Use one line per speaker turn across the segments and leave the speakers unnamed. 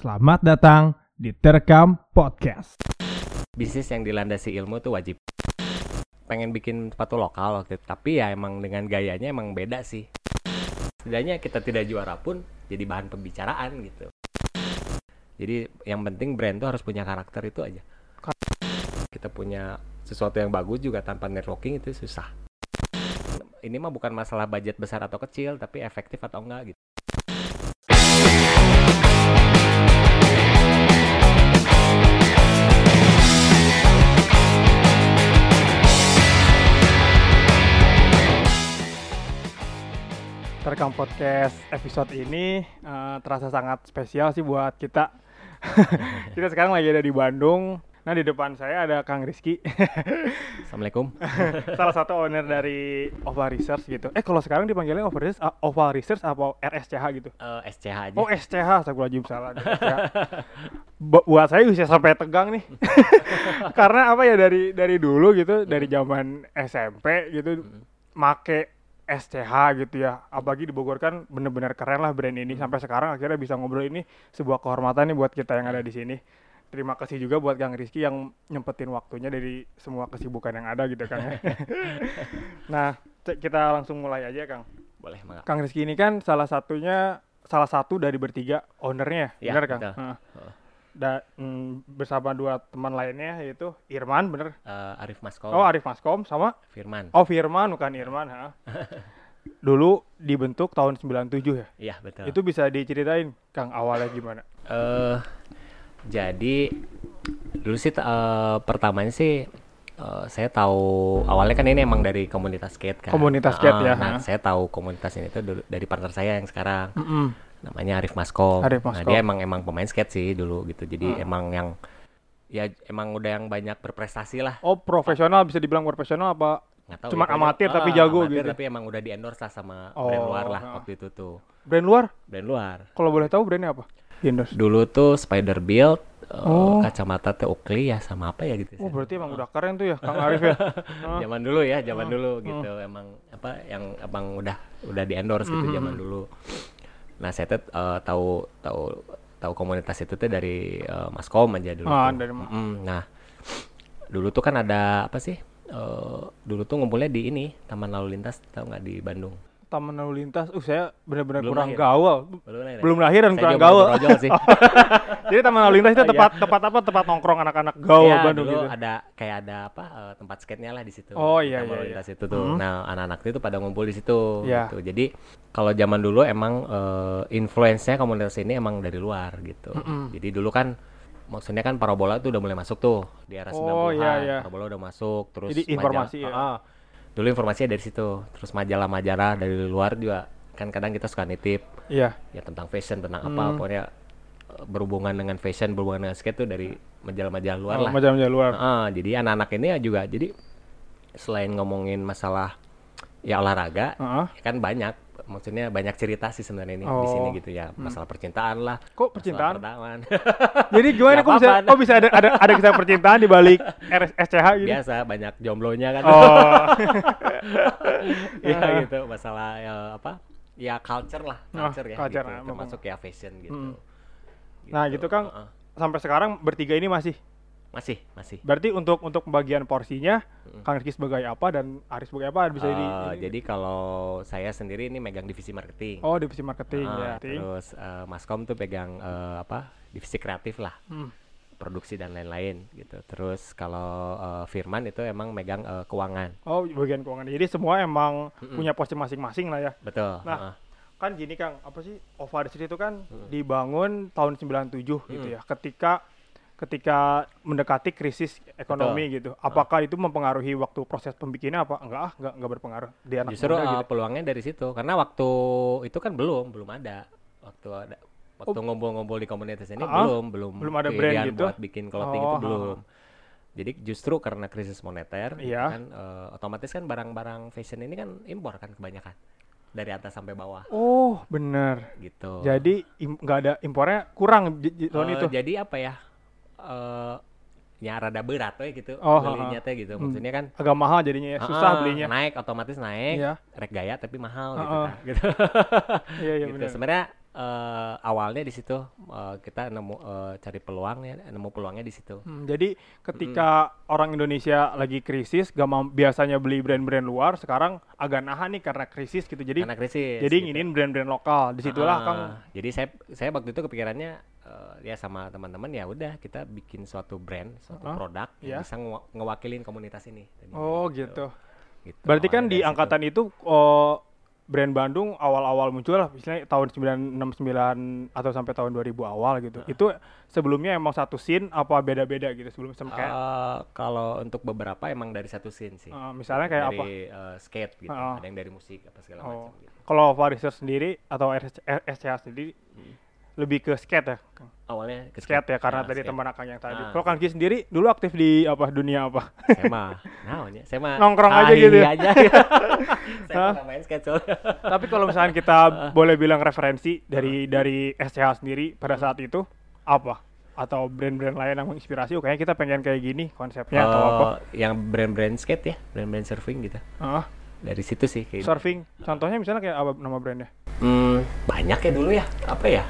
Selamat datang di Terekam Podcast.
bisnis yang dilandasi ilmu tuh wajib. Pengen bikin sepatu lokal tapi ya emang dengan gayanya emang beda sih. Setidaknya kita tidak juara pun jadi bahan pembicaraan gitu. Jadi yang penting brand tuh harus punya karakter itu aja. Kita punya sesuatu yang bagus juga tanpa networking itu susah. Ini mah bukan masalah budget besar atau kecil tapi efektif atau enggak gitu
Terekam Podcast episode ini eh, terasa sangat spesial sih buat kita. kita sekarang lagi ada di Bandung. Nah di depan saya ada Kang Rizky,
assalamualaikum
salah satu owner dari Oval Research gitu. Eh kalau sekarang dipanggilnya Oval Research, ah, Oval Research apa RSCH gitu?
Eh, SCH aja
Oh SCH, saya wajib salah. Buat saya bisa sampai tegang nih, karena apa ya dari dari dulu gitu, dari zaman SMP gitu, make SCH gitu ya. Apalagi di Bogor kan bener-bener keren lah brand ini. Sampai sekarang akhirnya bisa ngobrol ini sebuah kehormatan nih buat kita yang ada di sini. Terima kasih juga buat Kang Rizky yang nyempetin waktunya dari semua kesibukan yang ada gitu Kang. ya. nah, kita langsung mulai aja Kang.
boleh
Kang Rizky ini kan salah satunya salah satu dari bertiga ownernya,
Ya,
bener Kang?
betul.
Heeh. Da- mm, bersama dua teman lainnya yaitu Irman, bener?
Eh, Arif Maskom
Oh Arif Maskom sama
Firman
Oh Firman bukan Irman, ha. Dulu dibentuk tahun 97 ya.
iya betul
Itu bisa diceritain Kang awalnya gimana?
eh jadi dulu sih eh, pertamanya sih eh, saya tahu awalnya kan ini emang dari komunitas skate kan.
Komunitas skate
Ah,
ya,
Nah, saya tahu komunitas ini tuh dulu dari partner saya yang sekarang
Mm-mm.
Namanya Arif Maskom.
Arif
Nah,
Maskom.
dia emang emang pemain skate sih dulu gitu. Jadi
Hmm.
emang yang ya emang udah yang banyak berprestasi lah.
Oh profesional bisa dibilang profesional apa?
Nggak tahu
Cuman
ya,
amatir tapi
Ah,
jago
amatir,
gitu.
Tapi emang udah di endorse lah sama
Oh,
brand luar lah
ha.
waktu itu tuh.
Brand luar?
Brand luar.
Kalau boleh tahu brandnya apa? Endorse.
Dulu tuh Spider Build, eh,
Oh.
kacamata teh Oakley ya sama apa ya gitu.
Oh berarti emang udah keren tuh ya Kang Arif ya?
Zaman dulu ya zaman dulu gitu emang apa yang abang udah udah di endorse gitu
Mhm.
zaman dulu nah saya tuh eh, tahu tahu tahu komunitas itu tuh dari eh, Maskom aja dulu
Ah,
tuh.
dari Ma-
Mm-mm. nah dulu tuh kan ada apa sih Eh, dulu tuh ngumpulnya di ini Taman Lalu Lintas tahu nggak di Bandung
Taman lalu lintas, uh saya benar-benar kurang
lahir.
gaul.
belum lahir ya?
Belum lahir dan
Saya
kurang gaul.
sih
Jadi taman lalu lintas itu
Iya.
tempat tempat apa? Tempat nongkrong anak-anak gaul
Iya,
Bandung
dulu
gitu.
ada kayak ada apa eh, tempat skate-nya lah di situ.
Oh, iya,
Taman
iya,
Lalu
iya.
Lintas itu tuh.
Mhm.
Nah, anak-anak itu pada ngumpul di situ
Iya.
gitu. Jadi kalau zaman dulu emang eh, influence-nya komunitas ini emang dari luar gitu.
Mm-mm.
Jadi dulu kan maksudnya kan parabola tuh udah mulai masuk tuh di era
Oh,
90-an.
iya, iya.
Parabola udah masuk terus
Jadi informasi ya.
Ah, ah. Dulu informasinya dari situ. Terus majalah-majalah dari luar juga kan kadang kita suka nitip
Iya.
ya tentang fashion tentang apa
Hmm.
pokoknya eh, berhubungan dengan fashion berhubungan dengan skate tuh dari majalah-majalah luar
Oh,
lah
Macam-macam luar.
Heeh, jadi anak-anak ini ya juga jadi selain ngomongin masalah ya olahraga
Heeh.
ya kan banyak maksudnya banyak cerita sih sebenarnya ini di sini
Oh.
gitu ya masalah percintaan lah
Kok percintaan? Jadi gimana kok bisa kok bisa ada ada ada kisah percintaan di balik RSCH gitu?
biasa banyak jomblonya kan
Oh.
ya
Ah.
gitu masalah ya, apa ya culture lah
Ah,
culture ya
culture,
gitu.
ah,
termasuk ya fashion gitu,
Hmm. Nah, gitu, Kang.
Heeh.
Sampai sekarang bertiga ini masih.
Masih masih
Berarti untuk untuk pembagian porsinya
Mm.
Kang Rizky sebagai apa dan Aris sebagai apa bisa di
Eh,
ini-
jadi kalau saya sendiri ini megang divisi marketing
Oh, divisi marketing
Ah,
ya.
terus eh, Maskom tuh pegang eh, apa divisi kreatif lah
Hmm.
produksi dan lain-lain gitu terus kalau eh, Firman itu emang megang eh, keuangan
Oh, bagian keuangan. Jadi semua emang
Mm-mm.
punya porsi masing-masing lah ya.
betul
Nah,
heeh.
kan gini Kang, apa sih Ovaris itu kan
Hmm.
dibangun tahun 97 gitu
Hmm.
ya. Ketika ketika mendekati krisis ekonomi gitu. Apakah itu mempengaruhi waktu proses pembikinannya apa? Enggak ah, enggak enggak berpengaruh. Di anak
justru
muda
eh,
gitu.
peluangnya dari situ karena waktu itu kan belum belum ada waktu ada waktu ngumpul-ngumpul di komunitas ini
Oh. Ah,
belum belum
belum ada brand gitu?
buat bikin clothing
Oh,
itu belum jadi justru karena krisis moneter gitu
Iya.
kan eh, otomatis kan barang-barang fashion ini kan impor kan kebanyakan dari atas sampai bawah
Oh, bener.
gitu
Jadi im- nggak ada impornya kurang tahun
Eh,
itu.
jadi apa ya eh ya rada berat we gitu
Oh,
belinya teh gitu
Hmm.
maksudnya kan
Agak mahal jadinya ya. Susah
ah,
belinya.
naik otomatis naik
Iya.
rek gaya tapi mahal gitu
Ah, ah.
kan gitu
Iya, iya
gitu sebenarnya eh, awalnya di situ eh, kita nemu eh, cari peluang ya nemu peluangnya di situ
Hmm, jadi ketika orang Indonesia lagi krisis, gak mau biasanya beli brand-brand luar, sekarang agak nahan nih karena krisis gitu. Jadi
karena krisis
jadi
gitu.
nginin brand-brand lokal. Di situlah
Ah,
Kang.
jadi saya saya waktu itu kepikirannya eh, ya sama teman-teman ya udah kita bikin suatu brand suatu
Ah,
produk
iya.
yang bisa ngewa- ngewakilin komunitas ini Tadinya
Oh gitu.
Gitu.
Berarti kan di
dari situ.
angkatan itu oh, brand Bandung awal-awal muncul lah, misalnya tahun 969 atau sampai tahun 2000 awal gitu. Itu sebelumnya emang satu scene apa beda-beda gitu sebelum sama kayak
Eh, kalau untuk beberapa emang dari satu scene sih
eh, misalnya kayak apa?
dari eh, skate gitu
Ah.
ada yang dari musik apa segala
Oh.
macam gitu.
Kalau Fariser sendiri atau RS SCH sendiri lebih ke skate ya, Kang?
awalnya ke
skate ya karena
Ah,
tadi
skate.
teman akang yang tadi.
Ah.
Kalau Kang Ki sendiri dulu aktif di apa dunia apa?
mah namanya mah
Nongkrong aja gitu ya?
aja saya main skate soalnya.
Tapi kalau misalnya kita boleh bilang referensi dari dari SCH sendiri pada saat itu apa? Atau brand-brand lain yang menginspirasi, oh, kayaknya kita pengen kayak gini konsepnya atau apa?
Oh, yang brand-brand skate ya brand-brand surfing gitu
Ah,
dari situ sih kayak
surfing. Contohnya misalnya kayak apa nama brandnya?
Hmm, banyak ya dulu ya apa ya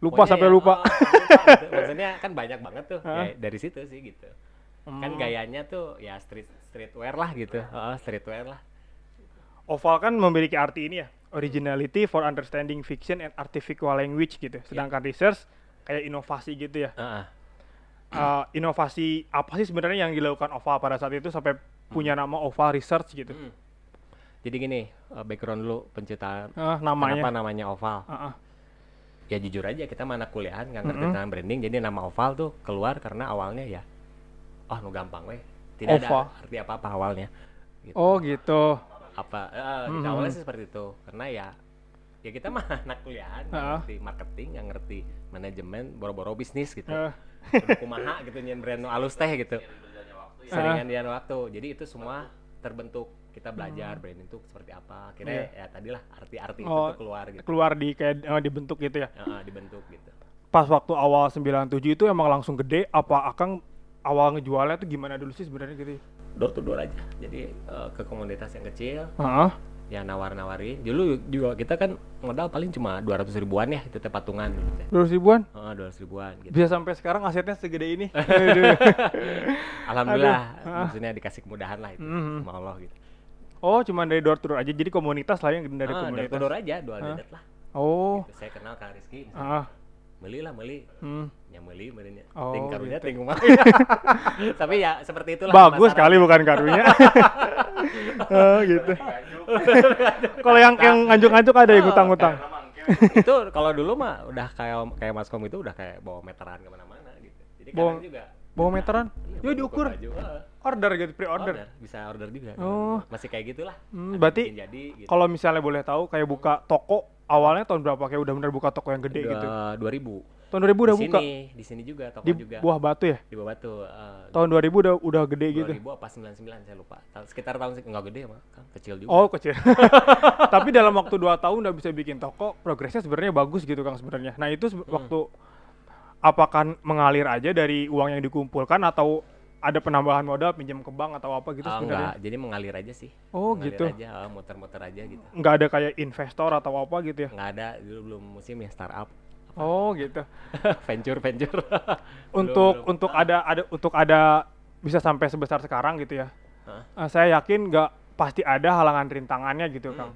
Lupa
Pokoknya
sampai
ya,
lupa.
oh, lupa gitu. maksudnya kan banyak banget tuh ya, dari situ sih gitu kan
Hmm.
gayanya tuh ya street streetwear lah gitu Heeh, streetwear lah
Oval kan memiliki arti ini ya, originality for understanding fiction and artificial language gitu. Sedangkan research kayak inovasi gitu ya.
Heeh.
Uh, inovasi apa sih sebenarnya yang dilakukan Oval pada saat itu sampai punya nama Oval Research gitu?
Hmm. jadi gini eh, background dulu penciptaan
Ah,
kenapa
namanya.
namanya oval
Ah, ah.
Ya jujur aja kita mana kuliahan nggak ngerti
Mm-mm.
tentang branding jadi nama oval tuh keluar karena awalnya ya oh nu gampang weh tidak
Oval.
ada arti apa apa awalnya gitu.
Oh gitu.
apa eh, kita
Mhm.
awalnya sih seperti itu karena ya ya kita mah anak kuliahan nggak
Ah.
ngerti marketing nggak ngerti manajemen boro-boro bisnis gitu Udah kumaha gitu nyen brand alus teh gitu seringan dian waktu jadi itu semua terbentuk kita belajar brand itu seperti apa akhirnya
Hmm. Iya.
ya tadilah arti-arti itu
Oh,
tuh keluar gitu
keluar di kayak eh, dibentuk gitu ya.
Eh, dibentuk gitu
Pas waktu awal 97 itu emang langsung gede apa Akang awal ngejualnya tuh gimana dulu sih sebenarnya gitu? ya?
door to door aja jadi eh, ke komunitas yang kecil
Heeh.
ya nawar-nawarin dulu juga kita kan modal paling cuma 200 ribuan ya itu teh patungan dulu teh
200 ribuan
Eh, 200 ribuan gitu
bisa sampai sekarang asetnya segede ini.
Alhamdulillah
Aduh.
Maksudnya dikasih kemudahan lah itu
Mhm.
sama Allah gitu
Oh, cuma dari door to door aja. Jadi komunitas lah yang dari
ah, door
komunitas.
to door aja dua
Ah.
dedet lah
Oh.
gitu. saya kenal kang Rizky.
Ah.
meli lah meli
Hmm.
ya meli melinya
Oh,
ting karunya
gitu.
ting kumaha. tapi ya seperti itulah
Bagus
pemasaran.
kali bukan karunya. oh, gitu. Kalau yang yang nganjuk-nganjuk ada yang ngutang-ngutang.
itu kalau dulu mah udah kayak kayak maskom itu udah kayak bawa meteran ke mana-mana gitu jadi
Bawa-
juga
Bawa meteran?
iya,
Ya
bawa
diukur.
baju.
Order gitu, pre-order.
order bisa order juga
Oh.
masih kayak gitulah
Hmm, berarti
jadi gitu.
Kalau misalnya boleh tahu kayak buka toko awalnya tahun berapa kayak udah bener buka toko yang gede gitu.
Dua- 2000
Tahun 2000 udah
di
buka
sini di sini juga toko
di
juga
Buah Batu ya?
di bawah batu eh,
Tahun 2000 udah udah gede gitu.
2000 apa 99 saya lupa Ta- sekitar tahun seg- nggak gede mah kan kecil juga
Oh, kecil. Tapi dalam waktu 2 tahun udah bisa bikin toko, progresnya sebenarnya bagus gitu Kang sebenarnya. Nah, itu
Hmm.
waktu apakah mengalir aja dari uang yang dikumpulkan atau ada penambahan modal pinjam ke bank atau apa gitu
Ah,
sebenarnya?
enggak jadi mengalir aja sih
Oh,
mengalir
gitu.
aja ah, muter-muter aja gitu
Nggak ada kayak investor atau apa gitu ya?
nggak ada dulu belum musim ya startup
Oh, gitu.
venture venture
untuk untuk ada ada untuk ada bisa sampai sebesar sekarang gitu ya.
Hah?
Eh, saya yakin nggak pasti ada halangan rintangannya gitu,
Hmm.
Kang.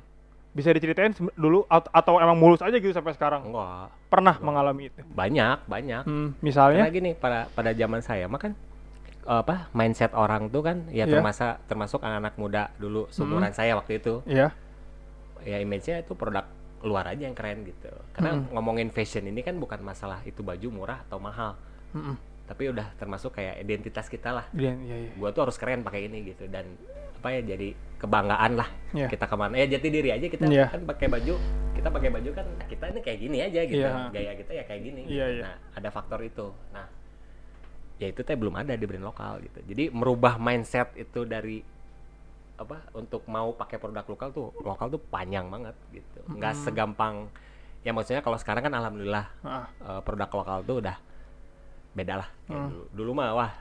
Bisa diceritain dulu at- atau emang mulus aja gitu sampai sekarang?
enggak
Pernah mengalami itu?
banyak banyak
Hmm,
karena
misalnya?
gini pada pada zaman saya mah kan apa mindset orang tuh kan ya
Iya.
termasuk termasuk anak-anak muda dulu seumuran saya waktu itu
Iya.
ya image-nya itu produk luar aja yang keren gitu karena
Mm-mm.
ngomongin fashion ini kan bukan masalah itu baju murah atau mahal
Mm-mm.
tapi udah termasuk kayak identitas kita lah
Iya, iya, iya.
gua tuh harus keren pakai ini gitu dan apa ya jadi kebanggaan lah
Iya.
kita ke mana ya jati diri aja kita
Iya.
kan pakai baju kita pakai baju kan kita ini kayak gini aja gitu
Iya.
gaya kita ya kayak gini
Iya,
gitu.
iya.
nah ada faktor itu nah ya itu teh belum ada di brand lokal gitu jadi merubah mindset itu dari apa untuk mau pakai produk lokal tuh lokal tuh panjang banget gitu nggak
Mm-mm.
segampang ya maksudnya kalau sekarang kan alhamdulillah
Ah.
eh, produk lokal tuh udah beda lah kayak
Hmm.
dulu dulu mah wah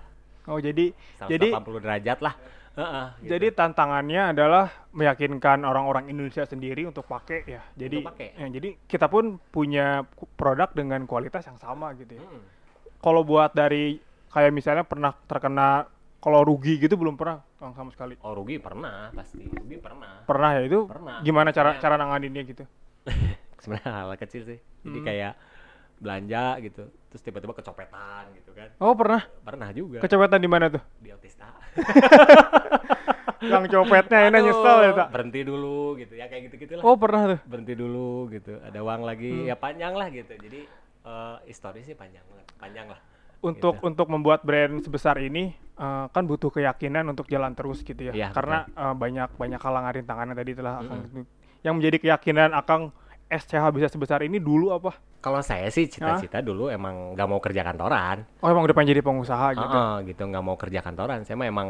Oh, jadi
180
Jadi-
derajat lah Heeh, gitu.
Jadi tantangannya adalah meyakinkan orang-orang Indonesia sendiri untuk pakai ya. Jadi
Untuk pakai.
ya, jadi kita pun punya produk dengan kualitas yang sama gitu ya.
Mm-mm.
Kalau buat dari kayak misalnya pernah terkena kalau rugi gitu belum pernah Kang, sama sekali.
Oh rugi pernah pasti rugi pernah.
Pernah ya itu?
Pernah.
Gimana cara
Kayak-
cara nanganinnya gitu?
Sebenarnya hal kecil sih. Jadi
Hmm.
kayak belanja gitu, terus tiba-tiba kecopetan gitu kan.
Oh pernah?
Pernah juga
Kecopetan di mana tuh?
di Otista.
Kang copetnya enak nyesel ya tak?
Berhenti dulu gitu ya kayak gitu-gitu lah.
Oh pernah tuh.
Berhenti dulu gitu. Ada uang lagi
Hmm.
ya panjang lah gitu. Jadi eh histori sih panjang banget. Panjang lah.
Untuk
Gitu.
untuk membuat brand sebesar ini eh, kan butuh keyakinan untuk jalan terus gitu ya.
Iya,
Karena eh, banyak banyak halangan rintangan tadi telah Akang
Mm-mm.
yang menjadi keyakinan Akang SCH bisa sebesar ini dulu apa?
Kalau saya sih cita-cita dulu emang nggak mau kerja kantoran.
Oh emang udah pengen jadi pengusaha gitu.
Heeh, gitu nggak mau kerja kantoran. Saya mah emang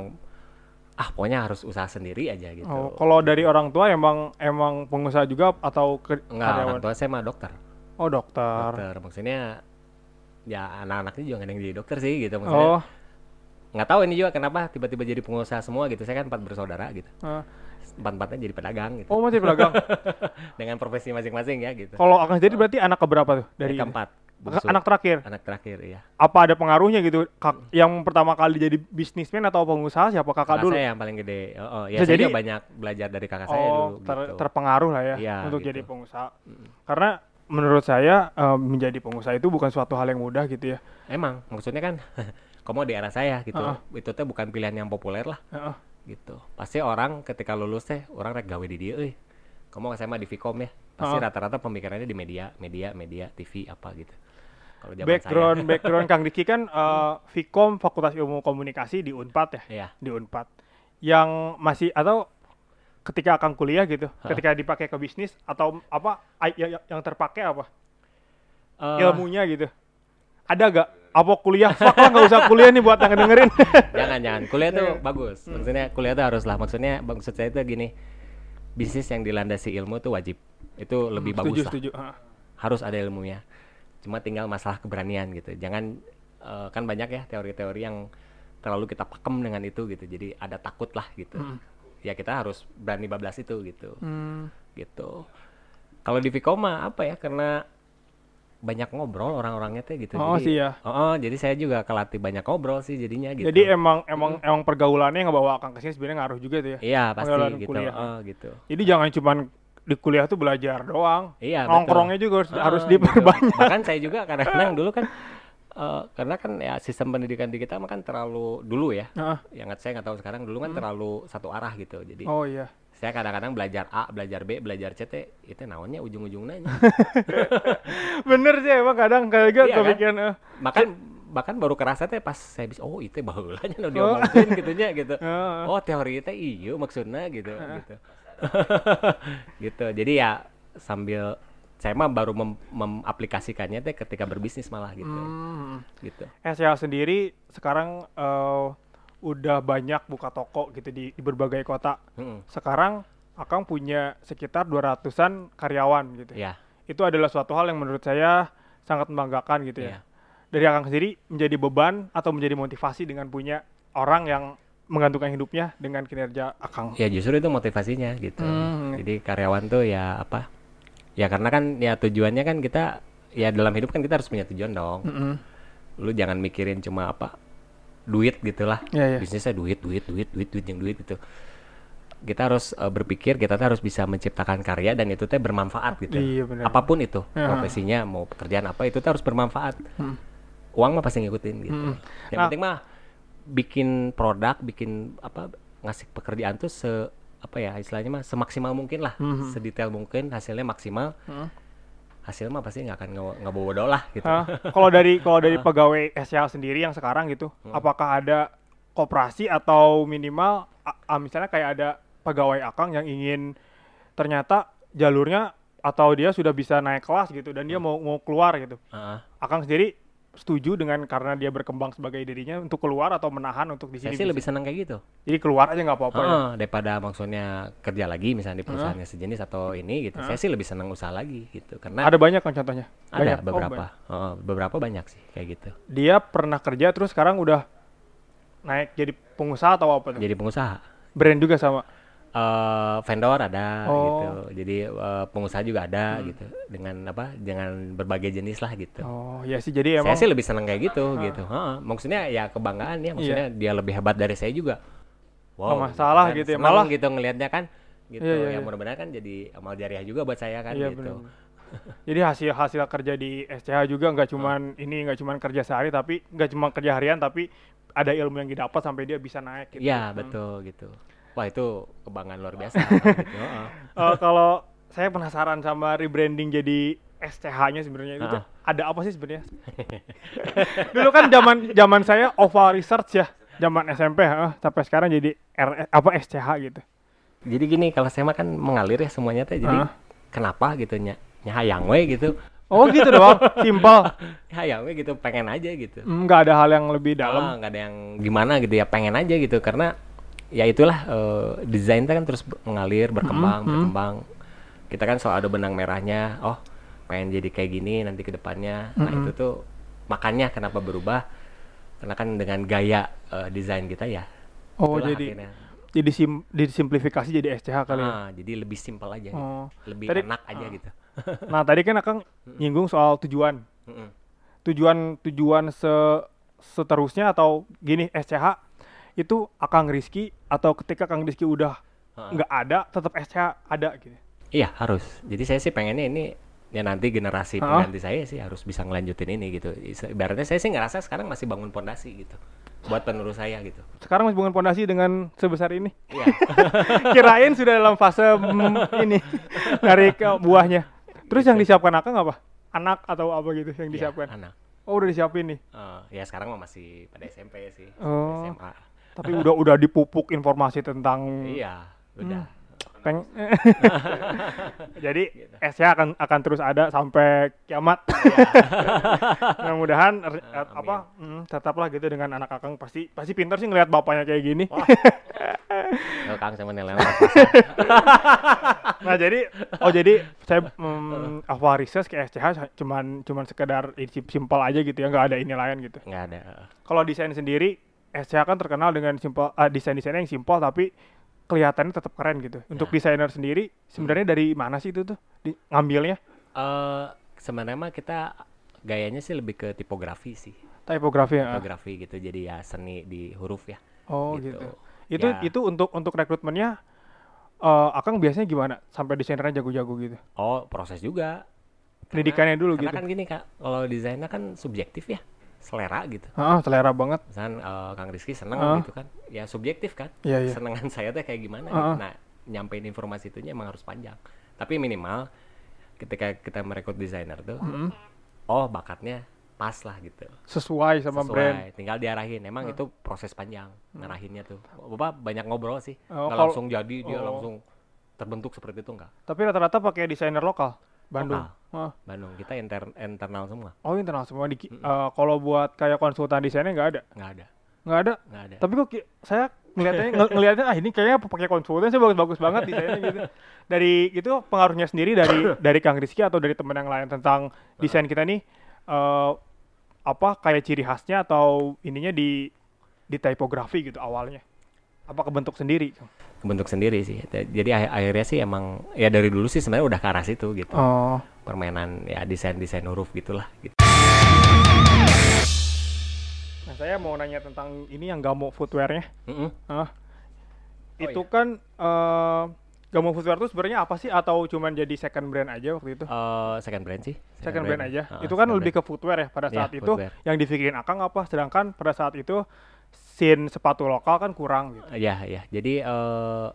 ah pokoknya harus usaha sendiri aja gitu.
Oh, kalau dari orang tua emang emang pengusaha juga atau ke,
Enggak,
karyawan?
orang tua saya mah dokter.
Oh dokter.
Dokter maksudnya ya anak-anaknya juga nggak ada yang jadi dokter sih gitu maksudnya.
Oh,
Nggak tahu ini juga kenapa tiba-tiba jadi pengusaha semua gitu. Saya kan empat bersaudara gitu.
eh.
Empat-empatnya jadi pedagang gitu.
oh masih pedagang.
Dengan profesi masing-masing ya gitu.
kalau Akang sendiri berarti anak keberapa tuh dari
keempat. bungsu.
anak terakhir.
anak terakhir ya.
Apa ada pengaruhnya gitu? Kak, yang pertama kali jadi bisnismen atau pengusaha siapa kakak
Kakak
dulu?
saya yang paling gede. Oh, oh, ya saya
jadi-
juga banyak belajar dari kakak saya
oh,
dulu
ter-
gitu.
terpengaruh lah ya
Iya,
untuk
gitu.
jadi pengusaha. Karena menurut saya eh, menjadi pengusaha itu bukan suatu hal yang mudah gitu ya.
Emang maksudnya kan kamu di era saya gitu.
Heeh.
Itu teh bukan pilihan yang populer lah
Heeh.
gitu. Pasti orang ketika lulus teh orang rek gawe di dia euy. Kamu SMA di Vkom ya. Pasti rata-rata pemikirannya di media, media, media, TV apa gitu. Kalau zaman
Background background Kang Diki kan eh, Vkom Fakultas Ilmu Komunikasi di Unpad ya,
saya, iya.
di Unpad. Yang masih atau ketika akan kuliah gitu, ketika dipakai ke bisnis atau apa yang, yang terpakai apa?
Eh,
Ilmunya gitu. Ada gak? Apa kuliah? Fuck lah nggak usah kuliah nih buat yang dengerin.
jangan jangan kuliah tuh
Iya.
bagus maksudnya kuliah tuh harus lah maksudnya maksud saya tuh gini bisnis yang dilandasi ilmu tuh wajib itu lebih
setuju,
bagus lah
setuju.
Harus ada ilmunya cuma tinggal masalah keberanian gitu jangan eh, kan banyak ya teori-teori yang terlalu kita pakem dengan itu gitu jadi ada takut lah gitu
Mm.
Ya kita harus berani bablas itu gitu
Hmm.
gitu kalau di Vicoma apa ya karena banyak ngobrol orang-orangnya tuh gitu
Oh
jadi,
sih ya.
Oh, oh, jadi saya juga kelatih banyak ngobrol sih jadinya gitu
Jadi emang emang emang pergaulannya yang ngebawa Kang ke sini sebenarnya ngaruh juga tuh ya.
Iya pasti
Pengalaman
gitu.
kuliah.
Oh, gitu.
Jadi jangan cuman di kuliah tuh belajar doang.
Iya betul.
Nongkrongnya juga harus,
Ah,
harus
gitu.
diperbanyak.
Bahkan saya juga kadang-kadang dulu kan eh, karena kan ya sistem pendidikan di kita kan terlalu dulu ya.
Heeh.
Yang saya nggak tahu sekarang dulu kan terlalu satu arah gitu. Jadi
Oh iya.
saya kadang-kadang belajar A, belajar B, belajar C teh itu naonnya ujung-ujungnya.
Bener sih emang kadang kayak gitu
Iya kan?
kepikiran eh.
bahkan bahkan baru kerasa teh pas saya bisa oh itu bahulanya udah diomongin gitunya gitu.
Heeh.
Oh teori teh iya maksudnya gitu gitu. gitu. Jadi ya sambil saya mah baru mem- mengaplikasikannya teh ketika berbisnis malah gitu.
Hmm.
Gitu.
SCH sendiri sekarang eh, udah banyak buka toko gitu di, di berbagai kota.
Mm-mm.
Sekarang Akang punya sekitar 200-an karyawan gitu.
Ya,
Itu adalah suatu hal yang menurut saya sangat membanggakan gitu ya.
Iya.
Dari Akang sendiri menjadi beban atau menjadi motivasi dengan punya orang yang menggantungkan hidupnya dengan kinerja Akang.
ya justru itu motivasinya gitu.
Hmm.
Jadi karyawan tuh ya apa? Ya karena kan ya tujuannya kan kita ya dalam hidup kan kita harus punya tujuan dong.
Mm-mm.
Lu jangan mikirin cuma apa duit gitulah.
Iya, iya.
Bisnisnya duit, duit, duit, duit, duit yang duit gitu. Kita harus eh, berpikir kita tuh harus bisa menciptakan karya dan itu teh bermanfaat gitu.
Iya benar.
Apa pun itu
Ya.
profesinya mau pekerjaan apa itu tuh harus bermanfaat.
Hmm.
Uang mah pasti ngikutin gitu.
Hmm.
Yang
Nah.
penting mah bikin produk, bikin apa ngasih pekerjaan tuh se apa ya istilahnya mah semaksimal mungkin lah,
Mhm.
sedetail mungkin hasilnya maksimal.
Hmm.
Hasil mah pasti nggak akan nge- ngebodoh lah gitu.
Kalau dari kalau dari pegawai SCH sendiri yang sekarang gitu, apakah ada koperasi atau minimal a- a- misalnya kayak ada pegawai Akang yang ingin ternyata jalurnya atau dia sudah bisa naik kelas gitu dan dia mau mau keluar gitu.
Heeh.
Akang sendiri setuju dengan karena dia berkembang sebagai dirinya untuk keluar atau menahan untuk di
Saya
sini.
sih
bisa?
lebih senang kayak gitu.
Jadi keluar aja nggak apa-apa. ya.
Heeh, daripada maksudnya kerja lagi misalnya di perusahaannya sejenis atau ini gitu. Saya sih lebih senang usaha lagi gitu karena
Ada banyak kan contohnya?
ada
Banyak. Oh,
beberapa.
banyak.
Heeh, beberapa banyak sih kayak gitu.
dia pernah kerja terus sekarang udah naik jadi pengusaha atau apa tuh?
Jadi pengusaha.
Brand juga sama.
Eh vendor ada
Oh.
gitu. Jadi eh, pengusaha juga ada gitu. Dengan apa? Dengan berbagai jenis lah gitu.
Oh, ya sih jadi emang
Saya sih lebih seneng kayak gitu gitu. Heeh. Maksudnya ya kebanggaan ya. Maksudnya dia lebih hebat dari saya juga.
Nggak masalah
kan.
gitu ya,
Seneng
malah-
gitu ngelihatnya kan. Gitu. Ya
iya.
mudah-mudahan kan jadi amal jariah juga buat saya kan
Iya
gitu.
benar. Jadi hasil hasil kerja di SCH juga nggak cuman ini nggak cuman kerja sehari tapi nggak cuma kerja harian tapi ada ilmu yang didapat sampai dia bisa naik gitu.
Iya
Hmm.
betul gitu. Wah itu kebanggaan luar biasa. gitu. Heeh.
Eh, kalau saya penasaran sama rebranding jadi SCH-nya sebenarnya itu
Ah.
ada apa sih sebenarnya? Dulu kan zaman zaman saya Oval Research ya, zaman SMP heeh, sampai sekarang jadi R, apa SCH gitu.
Jadi gini kalau saya mah kan mengalir ya semuanya teh. Jadi
Ah.
kenapa gitu nya nyahayang we gitu.
Oh gitu doang, simpel.
Hayang we gitu pengen aja gitu.
Hmm, Nggak ada hal yang lebih dalam.
Ah, nggak ada yang gimana gitu ya pengen aja gitu karena ya itulah eh, desain kan terus mengalir berkembang berkembang kita kan selalu ada benang merahnya oh pengen jadi kayak gini nanti ke depannya nah itu tuh makanya kenapa berubah karena kan dengan gaya eh, desain kita ya
Oh jadi
akhirnya.
jadi sim, disimplifikasi jadi SCH kali ya.
Ah, jadi lebih simpel aja gitu.
Oh.
lebih
Tadi-
enak aja gitu
Nah tadi kan Akang nyinggung soal tujuan.
Mm-mm.
Tujuan tujuan se seterusnya atau gini SCH itu Akang Rizky atau ketika Kang Rizky udah nggak ada tetap SCH ada gitu.
Iya harus. Jadi saya sih pengennya ini ya nanti generasi
Hah?
pengganti saya sih harus bisa ngelanjutin ini gitu. Ibaratnya saya sih ngerasa sekarang masih bangun pondasi gitu buat penerus saya gitu.
Sekarang masih bangun pondasi dengan sebesar ini.
Iya.
Kirain sudah dalam fase mm, ini narik ke buahnya. Terus yang disiapkan Akang apa? Anak atau apa gitu yang
Iya,
disiapkan?
anak.
Oh udah disiapin nih.
Eh, ya sekarang mah masih pada SMP sih.
Oh.
SMA.
Tapi udah udah dipupuk informasi tentang
Iya, udah.
peng jadi SCH akan akan terus ada sampai kiamat. Mudah-mudahan er-
Ah,
er- apa mm, tetaplah gitu dengan anak akang pasti pasti pintar sih ngelihat bapaknya kayak gini.
Yo, Kang sama Nelen
nah jadi oh jadi saya mm, awal riset ke SCH cuman cuman sekedar simpel aja gitu ya nggak ada ini lain gitu.
Nggak ada.
kalau desain sendiri SCH kan terkenal dengan simpel ah, desain-desainnya yang simpel tapi kelihatannya tetap keren gitu untuk
Ya.
desainer sendiri sebenarnya dari mana sih itu tuh di- ngambilnya
Eh sebenarnya mah kita gayanya sih lebih ke tipografi sih.
tipografi ya
Tipografi gitu. Jadi ya seni di huruf ya.
Oh
gitu.
gitu. Itu
Ya.
itu untuk untuk rekrutmennya eh Akang biasanya gimana? Sampai desainernya jago-jago gitu.
Oh, proses juga.
Pendidikannya dulu
Karena
gitu.
kan gini Kak, kalau desainnya kan subjektif ya. Selera gitu.
Heeh, selera banget.
Misalkan eh, Kang Rizky seneng
Ah.
gitu kan. Ya subjektif kan.
Iya, iya.
Senengan saya teh kayak gimana
Ah,
gitu.
ah.
Nah, nyampein informasi itunya emang harus panjang. Tapi minimal ketika kita merekrut desainer tuh,
Mm-mm.
oh bakatnya pas lah gitu.
Sesuai sama
Sesuai,
brand.
tinggal diarahin. Emang itu proses panjang ngarahinnya tuh. Bapak banyak ngobrol sih.
Oh,
Nggak
kalau-
langsung jadi dia
oh.
langsung terbentuk seperti itu enggak.
Tapi rata-rata pakai desainer lokal. Bandung.
Lokal.
Heeh.
Bandung kita inter internal semua.
Oh, internal semua di eh, kalau buat kayak konsultan desainnya nggak ada.
Nggak ada.
Nggak ada.
Nggak ada.
Tapi kok saya ngelihatnya ng- ngelihatnya ah ini kayaknya pakai konsultan sih bagus-bagus banget desainnya gitu. Dari itu pengaruhnya sendiri dari dari Kang Rizky atau dari teman yang lain tentang desain kita nih eh apa kayak ciri khasnya atau ininya di di tipografi gitu awalnya. Apa kebentuk sendiri?
Kebentuk sendiri sih. Jadi akhir- akhirnya sih emang ya dari dulu sih sebenarnya udah ke arah situ gitu.
Oh,
Permainan ya desain-desain huruf gitulah gitu.
nah saya mau nanya tentang ini yang Gamo footwearnya.
Mm-mm.
Ah,
Oh,
itu
iya.
kan eh Gamo footwear itu sebenarnya apa sih atau cuman jadi second brand aja waktu itu?
Eh, second brand sih.
second brand aja.
Ah,
itu kan
second
lebih
brand.
ke footwear ya pada
Iya,
saat itu
footwear.
yang dipikirin Akang apa sedangkan pada saat itu scene sepatu lokal kan kurang gitu.
Ya, ya. Jadi eh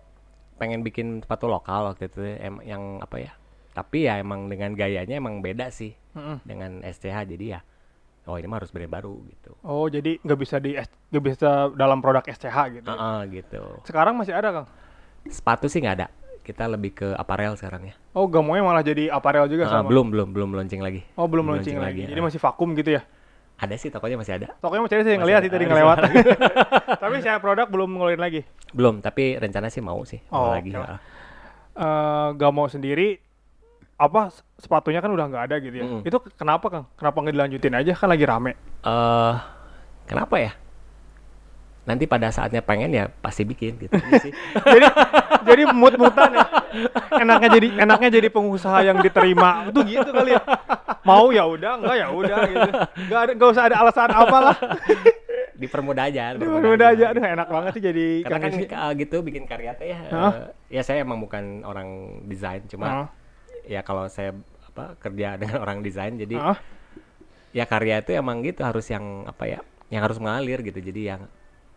pengen bikin sepatu lokal waktu itu em yang apa ya? Tapi ya emang dengan gayanya emang beda sih
Mm-mm.
dengan STH. Jadi ya oh ini mah harus brand baru gitu.
Oh, jadi nggak bisa di nggak bisa dalam produk SCH gitu.
Heeh, gitu.
Sekarang masih ada, Kang?
Sepatu sih nggak ada. Kita lebih ke aparel sekarang ya.
Oh, Gamonya malah jadi apparel juga
Ah,
sama.
belum, belum, belum launching lagi.
Oh, belum
belum
launching
launching
lagi.
lagi,
Jadi masih vakum gitu ya.
Ada sih tokonya masih ada.
Tokonya masih ada ngeliat
ada.
sih tadi ngelewat. Tapi saya produk belum ngeluarin lagi.
Belum, tapi rencana sih mau sih.
Oh,
mau lagi.
oke.
ah.
Eh Gamo sendiri apa sepatunya kan udah nggak ada gitu ya.
Mm-mm.
Itu kenapa, Kang? Kenapa nggak dilanjutin aja kan lagi rame?
Eh, kenapa ya? Nanti pada saatnya pengen ya pasti bikin gitu Iya sih.
jadi jadi mut-mutan ya. Enaknya jadi enaknya jadi pengusaha yang diterima. Tuh gitu kali ya. Mau ya udah, enggak ya udah gitu. Enggak ada enggak usah ada alasan apalah.
dipermudah aja
Udah aja aduh enak banget sih jadi
karena kan uh, gitu bikin karya teh ya
Hah?
uh, ya saya emang bukan orang desain cuma
Hah?
ya kalau saya apa kerja dengan orang desain jadi
Hah?
ya karya itu emang gitu harus yang apa ya yang harus mengalir gitu jadi yang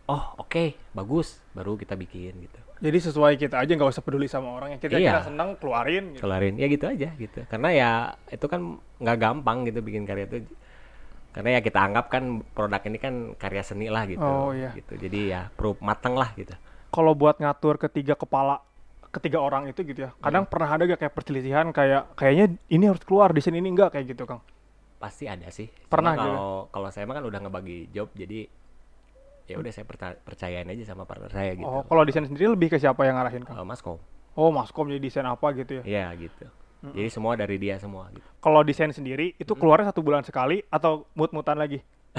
oh oke bagus baru kita bikin gitu
Jadi sesuai kita aja nggak usah peduli sama orang yang kita
Iya.
kita senang keluarin gitu.
kelarin ya gitu aja gitu karena ya itu kan nggak gampang gitu bikin karya itu karena ya kita anggap kan produk ini kan karya seni lah gitu
Oh, iya.
gitu jadi ya perlu matang lah gitu
Kalau buat ngatur ketiga kepala ketiga orang itu gitu ya. Kadang pernah ada gak kayak perselisihan kayak kayaknya ini harus keluar di sini ini enggak kayak gitu, Kang.
pasti ada sih
Pernah gitu?
kalau kalau saya mah kan udah ngebagi job jadi ya udah saya perca- percayain aja sama partner saya gitu
Oh, kalau desain sendiri lebih ke siapa yang ngarahin, Kang?
Eh, mas kom
Oh, Maskom jadi desain apa gitu ya.
ya gitu jadi semua dari dia semua gitu
Kalau desain sendiri itu keluarnya satu bulan sekali atau mut-mutan lagi?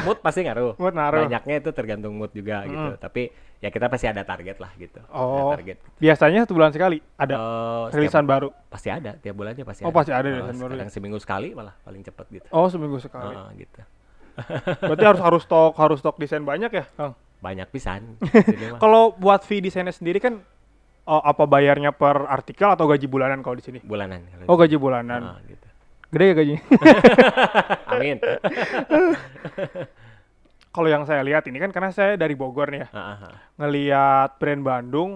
mood pasti ngaruh
Mood ngaruh.
banyaknya itu tergantung mood juga gitu tapi ya kita pasti ada target lah gitu
Oh.
ada target
Biasanya satu bulan sekali ada
setiap-
rilisan baru.
pasti ada tiap bulannya pasti
Oh,
ada
pasti ada rilisan baru ya?
kadang seminggu sekali malah paling cepet gitu
Oh, seminggu sekali.
Heeh, gitu
Berarti harus harus stok harus stok desain banyak ya, Kang?
banyak pisan
Kalau buat fee desainnya sendiri kan oh, apa bayarnya per artikel atau gaji bulanan kalau di sini?
bulanan
Oh, gaji bulanan.
Heeh, gitu.
Gede ya gajinya?
amin
kalau yang saya lihat ini kan karena saya dari Bogor nih ya.
Heeh, heeh.
Ngelihat brand Bandung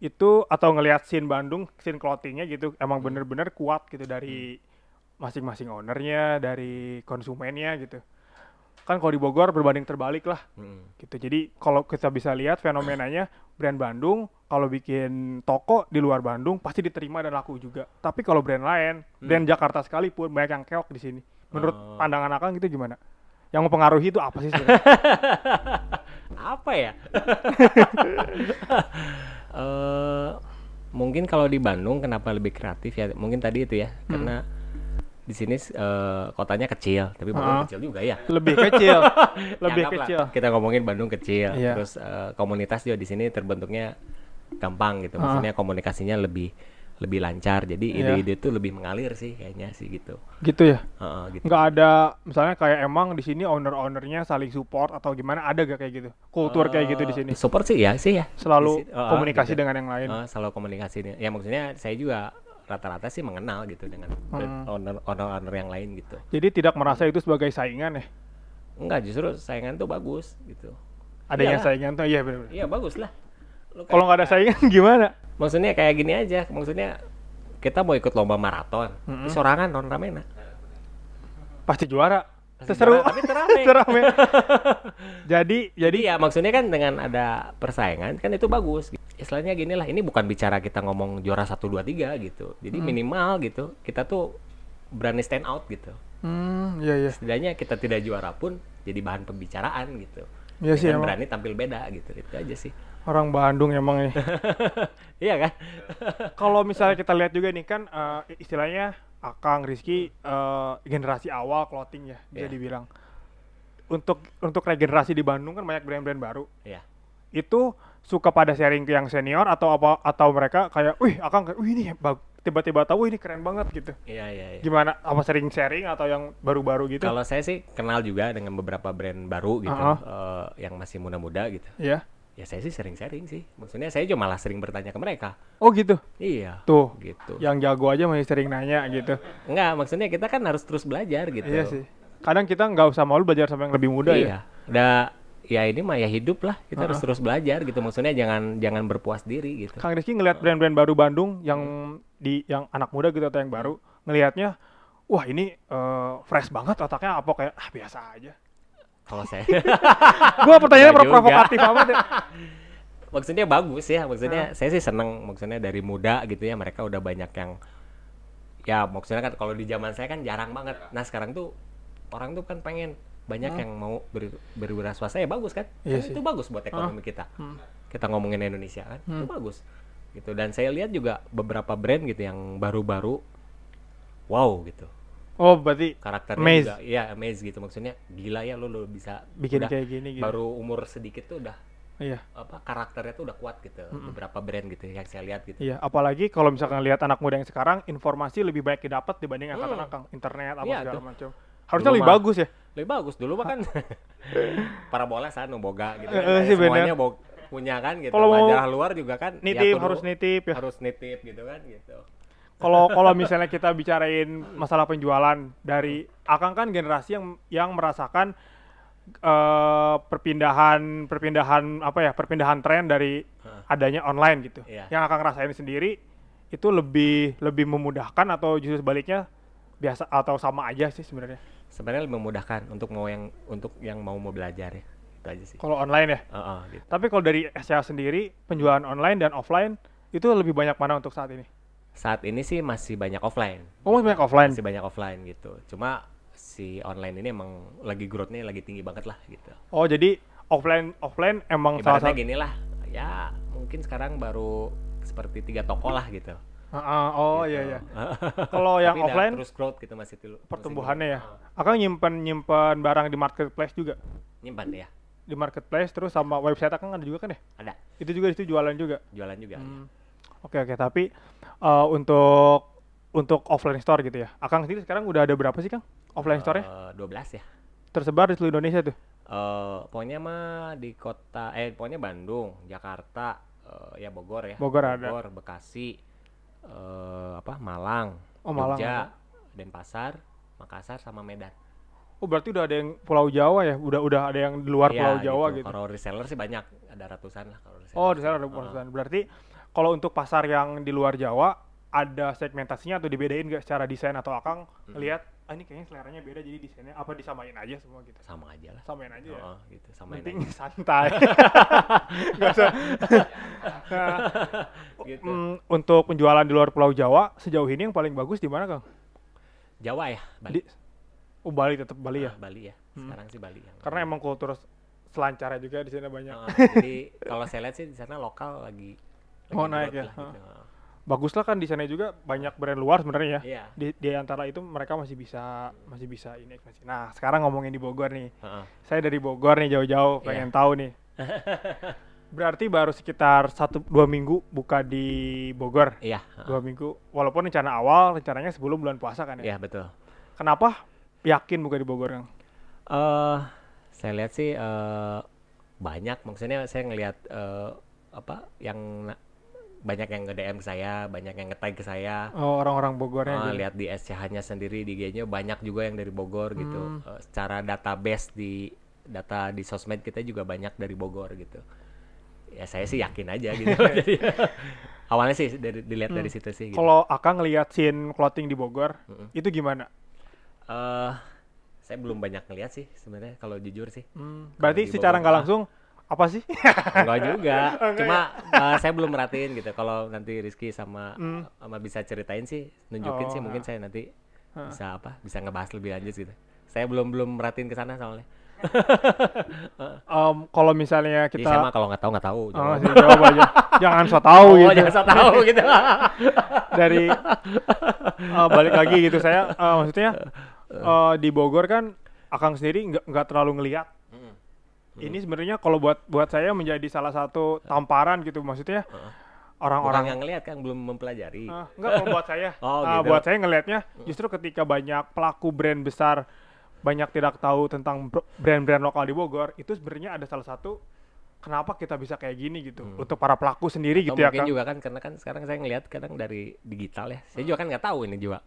itu atau ngelihat scene Bandung, scene clothingnya gitu emang bener-bener kuat gitu dari masing-masing ownernya, dari konsumennya gitu. Kan kalau di Bogor berbanding terbalik lah
Mm.
gitu. Jadi kalau kita bisa lihat fenomenanya brand Bandung kalau bikin toko di luar Bandung pasti diterima dan laku juga. Tapi kalau brand lain, brand Jakarta sekalipun banyak yang keok di sini. Menurut
Oh.
pandangan Akang gitu gimana? Yang mempengaruhi itu apa sih sebenarnya?
apa ya Eh, mungkin kalau di Bandung kenapa lebih kreatif ya mungkin tadi itu ya
Hmm.
karena di sini eh, kotanya kecil tapi Bandung kecil juga ya
lebih kecil, lebih
Anggaplah
kecil.
kita ngomongin Bandung kecil
Iya.
terus eh, komunitas juga di sini terbentuknya gampang gitu maksudnya komunikasinya lebih lebih lancar jadi
Iya.
ide-ide tuh lebih mengalir sih kayaknya sih gitu
Gitu ya.
Heeh, gitu
Nggak ada misalnya kayak emang di sini owner-ownernya saling support atau gimana ada gak kayak gitu? Kultur kayak gitu di sini.
Eh, support sih ya sih ya
Selalu
sini, oh,
komunikasi
gitu.
dengan yang lain.
Oh, selalu komunikasi. Ya maksudnya saya juga rata-rata sih mengenal gitu dengan
Hmm.
owner owner owner yang lain gitu.
Jadi tidak merasa itu sebagai saingan ya.
Enggak, justru saingan tuh bagus gitu.
Adanya
Iyalah.
saingan tuh iya benar.
Iya bagus lah.
Kalau nggak ada saingan gimana?
maksudnya kayak gini aja, maksudnya kita mau ikut lomba maraton,
Mm-mm.
di sorangan non ramena.
Pasti juara.
Pasti juara, tapi terame.
Terame. jadi jadi
Jadi ya maksudnya kan dengan ada persaingan kan itu bagus. Istilahnya gini lah, ini bukan bicara kita ngomong juara 1 2 3 gitu. Jadi
Hmm.
minimal gitu, kita tuh berani stand out gitu.
hmm iya iya.
setidaknya kita tidak juara pun jadi bahan pembicaraan gitu.
Iya sih emang.
berani tampil beda gitu. Itu aja sih.
Orang Bandung emang ini.
iya kan?
Kalau misalnya kita lihat juga nih kan eh, istilahnya Akang Rizky eh, generasi awal clothing ya bisa
Iya.
dibilang. Untuk untuk regenerasi di Bandung kan banyak brand-brand baru.
Iya.
Itu suka pada sharing ke yang senior atau apa atau mereka kayak, wih Akang kayak, wih ini tiba-tiba tahu ini keren banget gitu.
Iya, iya, iya.
Gimana? Apa sering sharing atau yang baru-baru gitu?
Kalau saya sih kenal juga dengan beberapa brand baru gitu
Uh-uh.
eh, yang masih muda-muda gitu.
Iya.
Ya saya sih sering sharing sih. Maksudnya saya juga malah sering bertanya ke mereka.
Oh gitu.
Iya.
Tuh.
Gitu.
Yang jago aja masih sering nanya gitu.
Enggak, maksudnya kita kan harus terus belajar gitu.
Iya sih. Kadang kita nggak usah malu belajar sama yang lebih muda ya.
Iya. Udah ya ini mah ya hidup lah. Kita harus terus belajar gitu. Maksudnya jangan jangan berpuas diri gitu.
Kang Rizky ngelihat brand-brand baru Bandung yang di yang anak muda gitu atau yang baru ngelihatnya wah ini eh, fresh banget otaknya apa kayak ah biasa aja.
Kalau saya
Gua pertanyaannya
juga.
provokatif amat ya.
maksudnya bagus ya maksudnya saya sih seneng maksudnya dari muda gitu ya mereka udah banyak yang ya maksudnya kan kalau di zaman saya kan jarang banget nah sekarang tuh orang tuh kan pengen banyak yang mau ber, berwira swasta ya bagus kan
Iya
Kan itu bagus buat ekonomi kita
Hmm.
kita ngomongin Indonesia kan itu bagus gitu dan saya lihat juga beberapa brand gitu yang baru-baru wow gitu
Oh, berarti
karakternya
Amaze.
juga ya amaze gitu maksudnya gila ya lo lo bisa
bikin
udah
kayak gini gitu.
baru umur sedikit tuh udah
Iya.
apa karakternya tuh udah kuat gitu beberapa brand gitu yang saya lihat gitu
Iya, apalagi kalau misalkan lihat anak muda yang sekarang, informasi lebih banyak didapat dibanding angkatan
Hmm.
akang internet apa
Iya,
segala macam. Harusnya
Dulu
lebih
mah-
bagus ya.
Lebih bagus dulu mah kan parabola sana boga gitu
Eh,
kan.
sih
semuanya bo- punya kan gitu
Kalau
majalah luar juga kan ya
Nitip harus nitip ya.
harus nitip gitu kan gitu
Kalau kalau misalnya kita bicarain masalah penjualan dari akang kan generasi yang yang merasakan eh, perpindahan perpindahan apa ya perpindahan tren dari
Hah.
adanya online gitu.
Iya.
Yang akang rasain sendiri itu lebih lebih memudahkan atau justru sebaliknya biasa atau sama aja sih sebenarnya.
Sebenarnya lebih memudahkan untuk mau yang untuk yang mau mau belajar ya itu aja sih
Kalau online ya.
Heeh, gitu.
Tapi kalau dari SCA sendiri penjualan online dan offline itu lebih banyak mana untuk saat ini?
saat ini sih masih banyak offline
Oh masih banyak offline.
masih banyak offline gitu cuma si online ini emang lagi growth-nya lagi tinggi banget lah gitu
Oh jadi offline offline emang salah
ibaratnya
satu.
gini lah ya mungkin sekarang baru seperti tiga toko lah gitu
Heeh, oh
Gitu.
iya iya. Kalau yang
Tapi
offline
terus growth gitu masih masih
pertumbuhannya ya.
growth.
Akang nyimpen nyimpen barang di marketplace juga.
Nyimpan ya
Di marketplace terus sama website akang ada juga kan ya?
ada
Itu juga itu jualan juga.
jualan juga
Hmm. Oke oke tapi eh, untuk untuk offline store gitu ya. Akang sendiri sekarang udah ada berapa sih Kang? Offline store-nya?
Eh, 12 ya
Tersebar di seluruh Indonesia tuh.
Eh, pokoknya mah di kota eh pokoknya Bandung, Jakarta, eh, ya Bogor ya.
Bogor ada.
Bogor, Bekasi, eh, apa Malang,
Oh, Malang
Jogja, Denpasar, Makassar sama Medan.
Oh berarti udah ada yang Pulau Jawa ya? Udah udah ada yang di luar
Iya,
Pulau Jawa gitu.
Kalau reseller sih banyak, ada ratusan lah kalau reseller.
Oh sana ada
Heeh.
perusahaan. Berarti kalau untuk pasar yang di luar Jawa ada segmentasinya atau dibedain nggak secara desain atau akang lihat ah ini kayaknya seleranya beda jadi desainnya apa disamain aja semua gitu.
sama aja lah.
Samain aja ya.
Heeh, gitu, samain
Penting
aja.
santai. Nggak usah. Nah,
Gitu.
mm, untuk penjualan di luar Pulau Jawa sejauh ini yang paling bagus di mana Kang?
Jawa ya, Bali.
Di Oh Bali tetap Bali ya.
Ah, Bali ya. Sekarang sih Bali yang.
Karena emang kultur selancarnya juga di sana banyak.
Heeh, jadi kalau saya lihat sih di sana lokal lagi lagi
Oh, naik ya,
gitu. Heeh.
Bagus lah kan di sana juga banyak brand luar sebenarnya ya.
Iya.
Di, di antara itu mereka masih bisa masih bisa ini masih. Nah, sekarang ngomongin di Bogor nih.
Heeh.
Saya dari Bogor nih jauh-jauh
Iya.
pengen tahu nih. Berarti baru sekitar satu dua minggu buka di Bogor.
Iya.
Dua minggu. Walaupun rencana awal rencananya sebelum bulan puasa kan ya.
Iya, betul.
Kenapa yakin buka di Bogor Kang?
eh saya lihat sih eh banyak maksudnya saya ngelihat eh apa yang banyak yang nge-DM ke saya, banyak yang nge-tag ke saya.
Oh, orang-orang Bogornya.
Eh,
gitu.
lihat di SCH-nya sendiri di IG-nya banyak juga yang dari Bogor gitu.
Hmm.
Eh, secara database di data di sosmed kita juga banyak dari Bogor gitu. Ya saya sih yakin aja gitu. Jadi, awalnya sih dari dilihat dari situ sih gitu.
Hmm. Kalau Akang ngelihat scene clothing di Bogor,
Mm-mm.
itu gimana?
Eh, saya belum banyak ngeliat sih sebenarnya kalau jujur sih.
Hmm, berarti secara nggak langsung apa sih?
Enggak juga.
Enggak
Cuma eh, saya belum merhatiin gitu. Kalau nanti Rizky sama
Hmm.
sama bisa ceritain sih, nunjukin
Oh,
sih mungkin
ha.
saya nanti
Ha.
bisa apa? Bisa ngebahas lebih lanjut gitu. Saya belum belum merhatiin ke sana soalnya.
Em, kalau misalnya
Jadi saya
kita
mah kalau nggak tahu nggak tahu.
Oh,
jawab.
aja. Jangan so tahu
Oh,
gitu.
jangan so tahu gitu.
Dari eh, balik lagi gitu saya eh, maksudnya eh, di Bogor kan Akang sendiri nggak nggak terlalu ngeliat.
Mm.
Ini sebenarnya kalau buat buat saya menjadi salah satu tamparan gitu maksudnya
Orang
orang-orang
yang ngelihat kan belum mempelajari.
Ah, enggak kalau buat saya.
Oh,
Ah,
gitu.
buat saya ngelihatnya justru ketika banyak pelaku brand besar banyak tidak tahu tentang brand-brand lokal di Bogor, itu sebenarnya ada salah satu kenapa kita bisa kayak gini gitu untuk para pelaku sendiri
Atau
gitu ya
mungkin juga kan karena kan sekarang saya ngelihat kadang dari digital ya. Saya juga kan nggak tahu ini juga.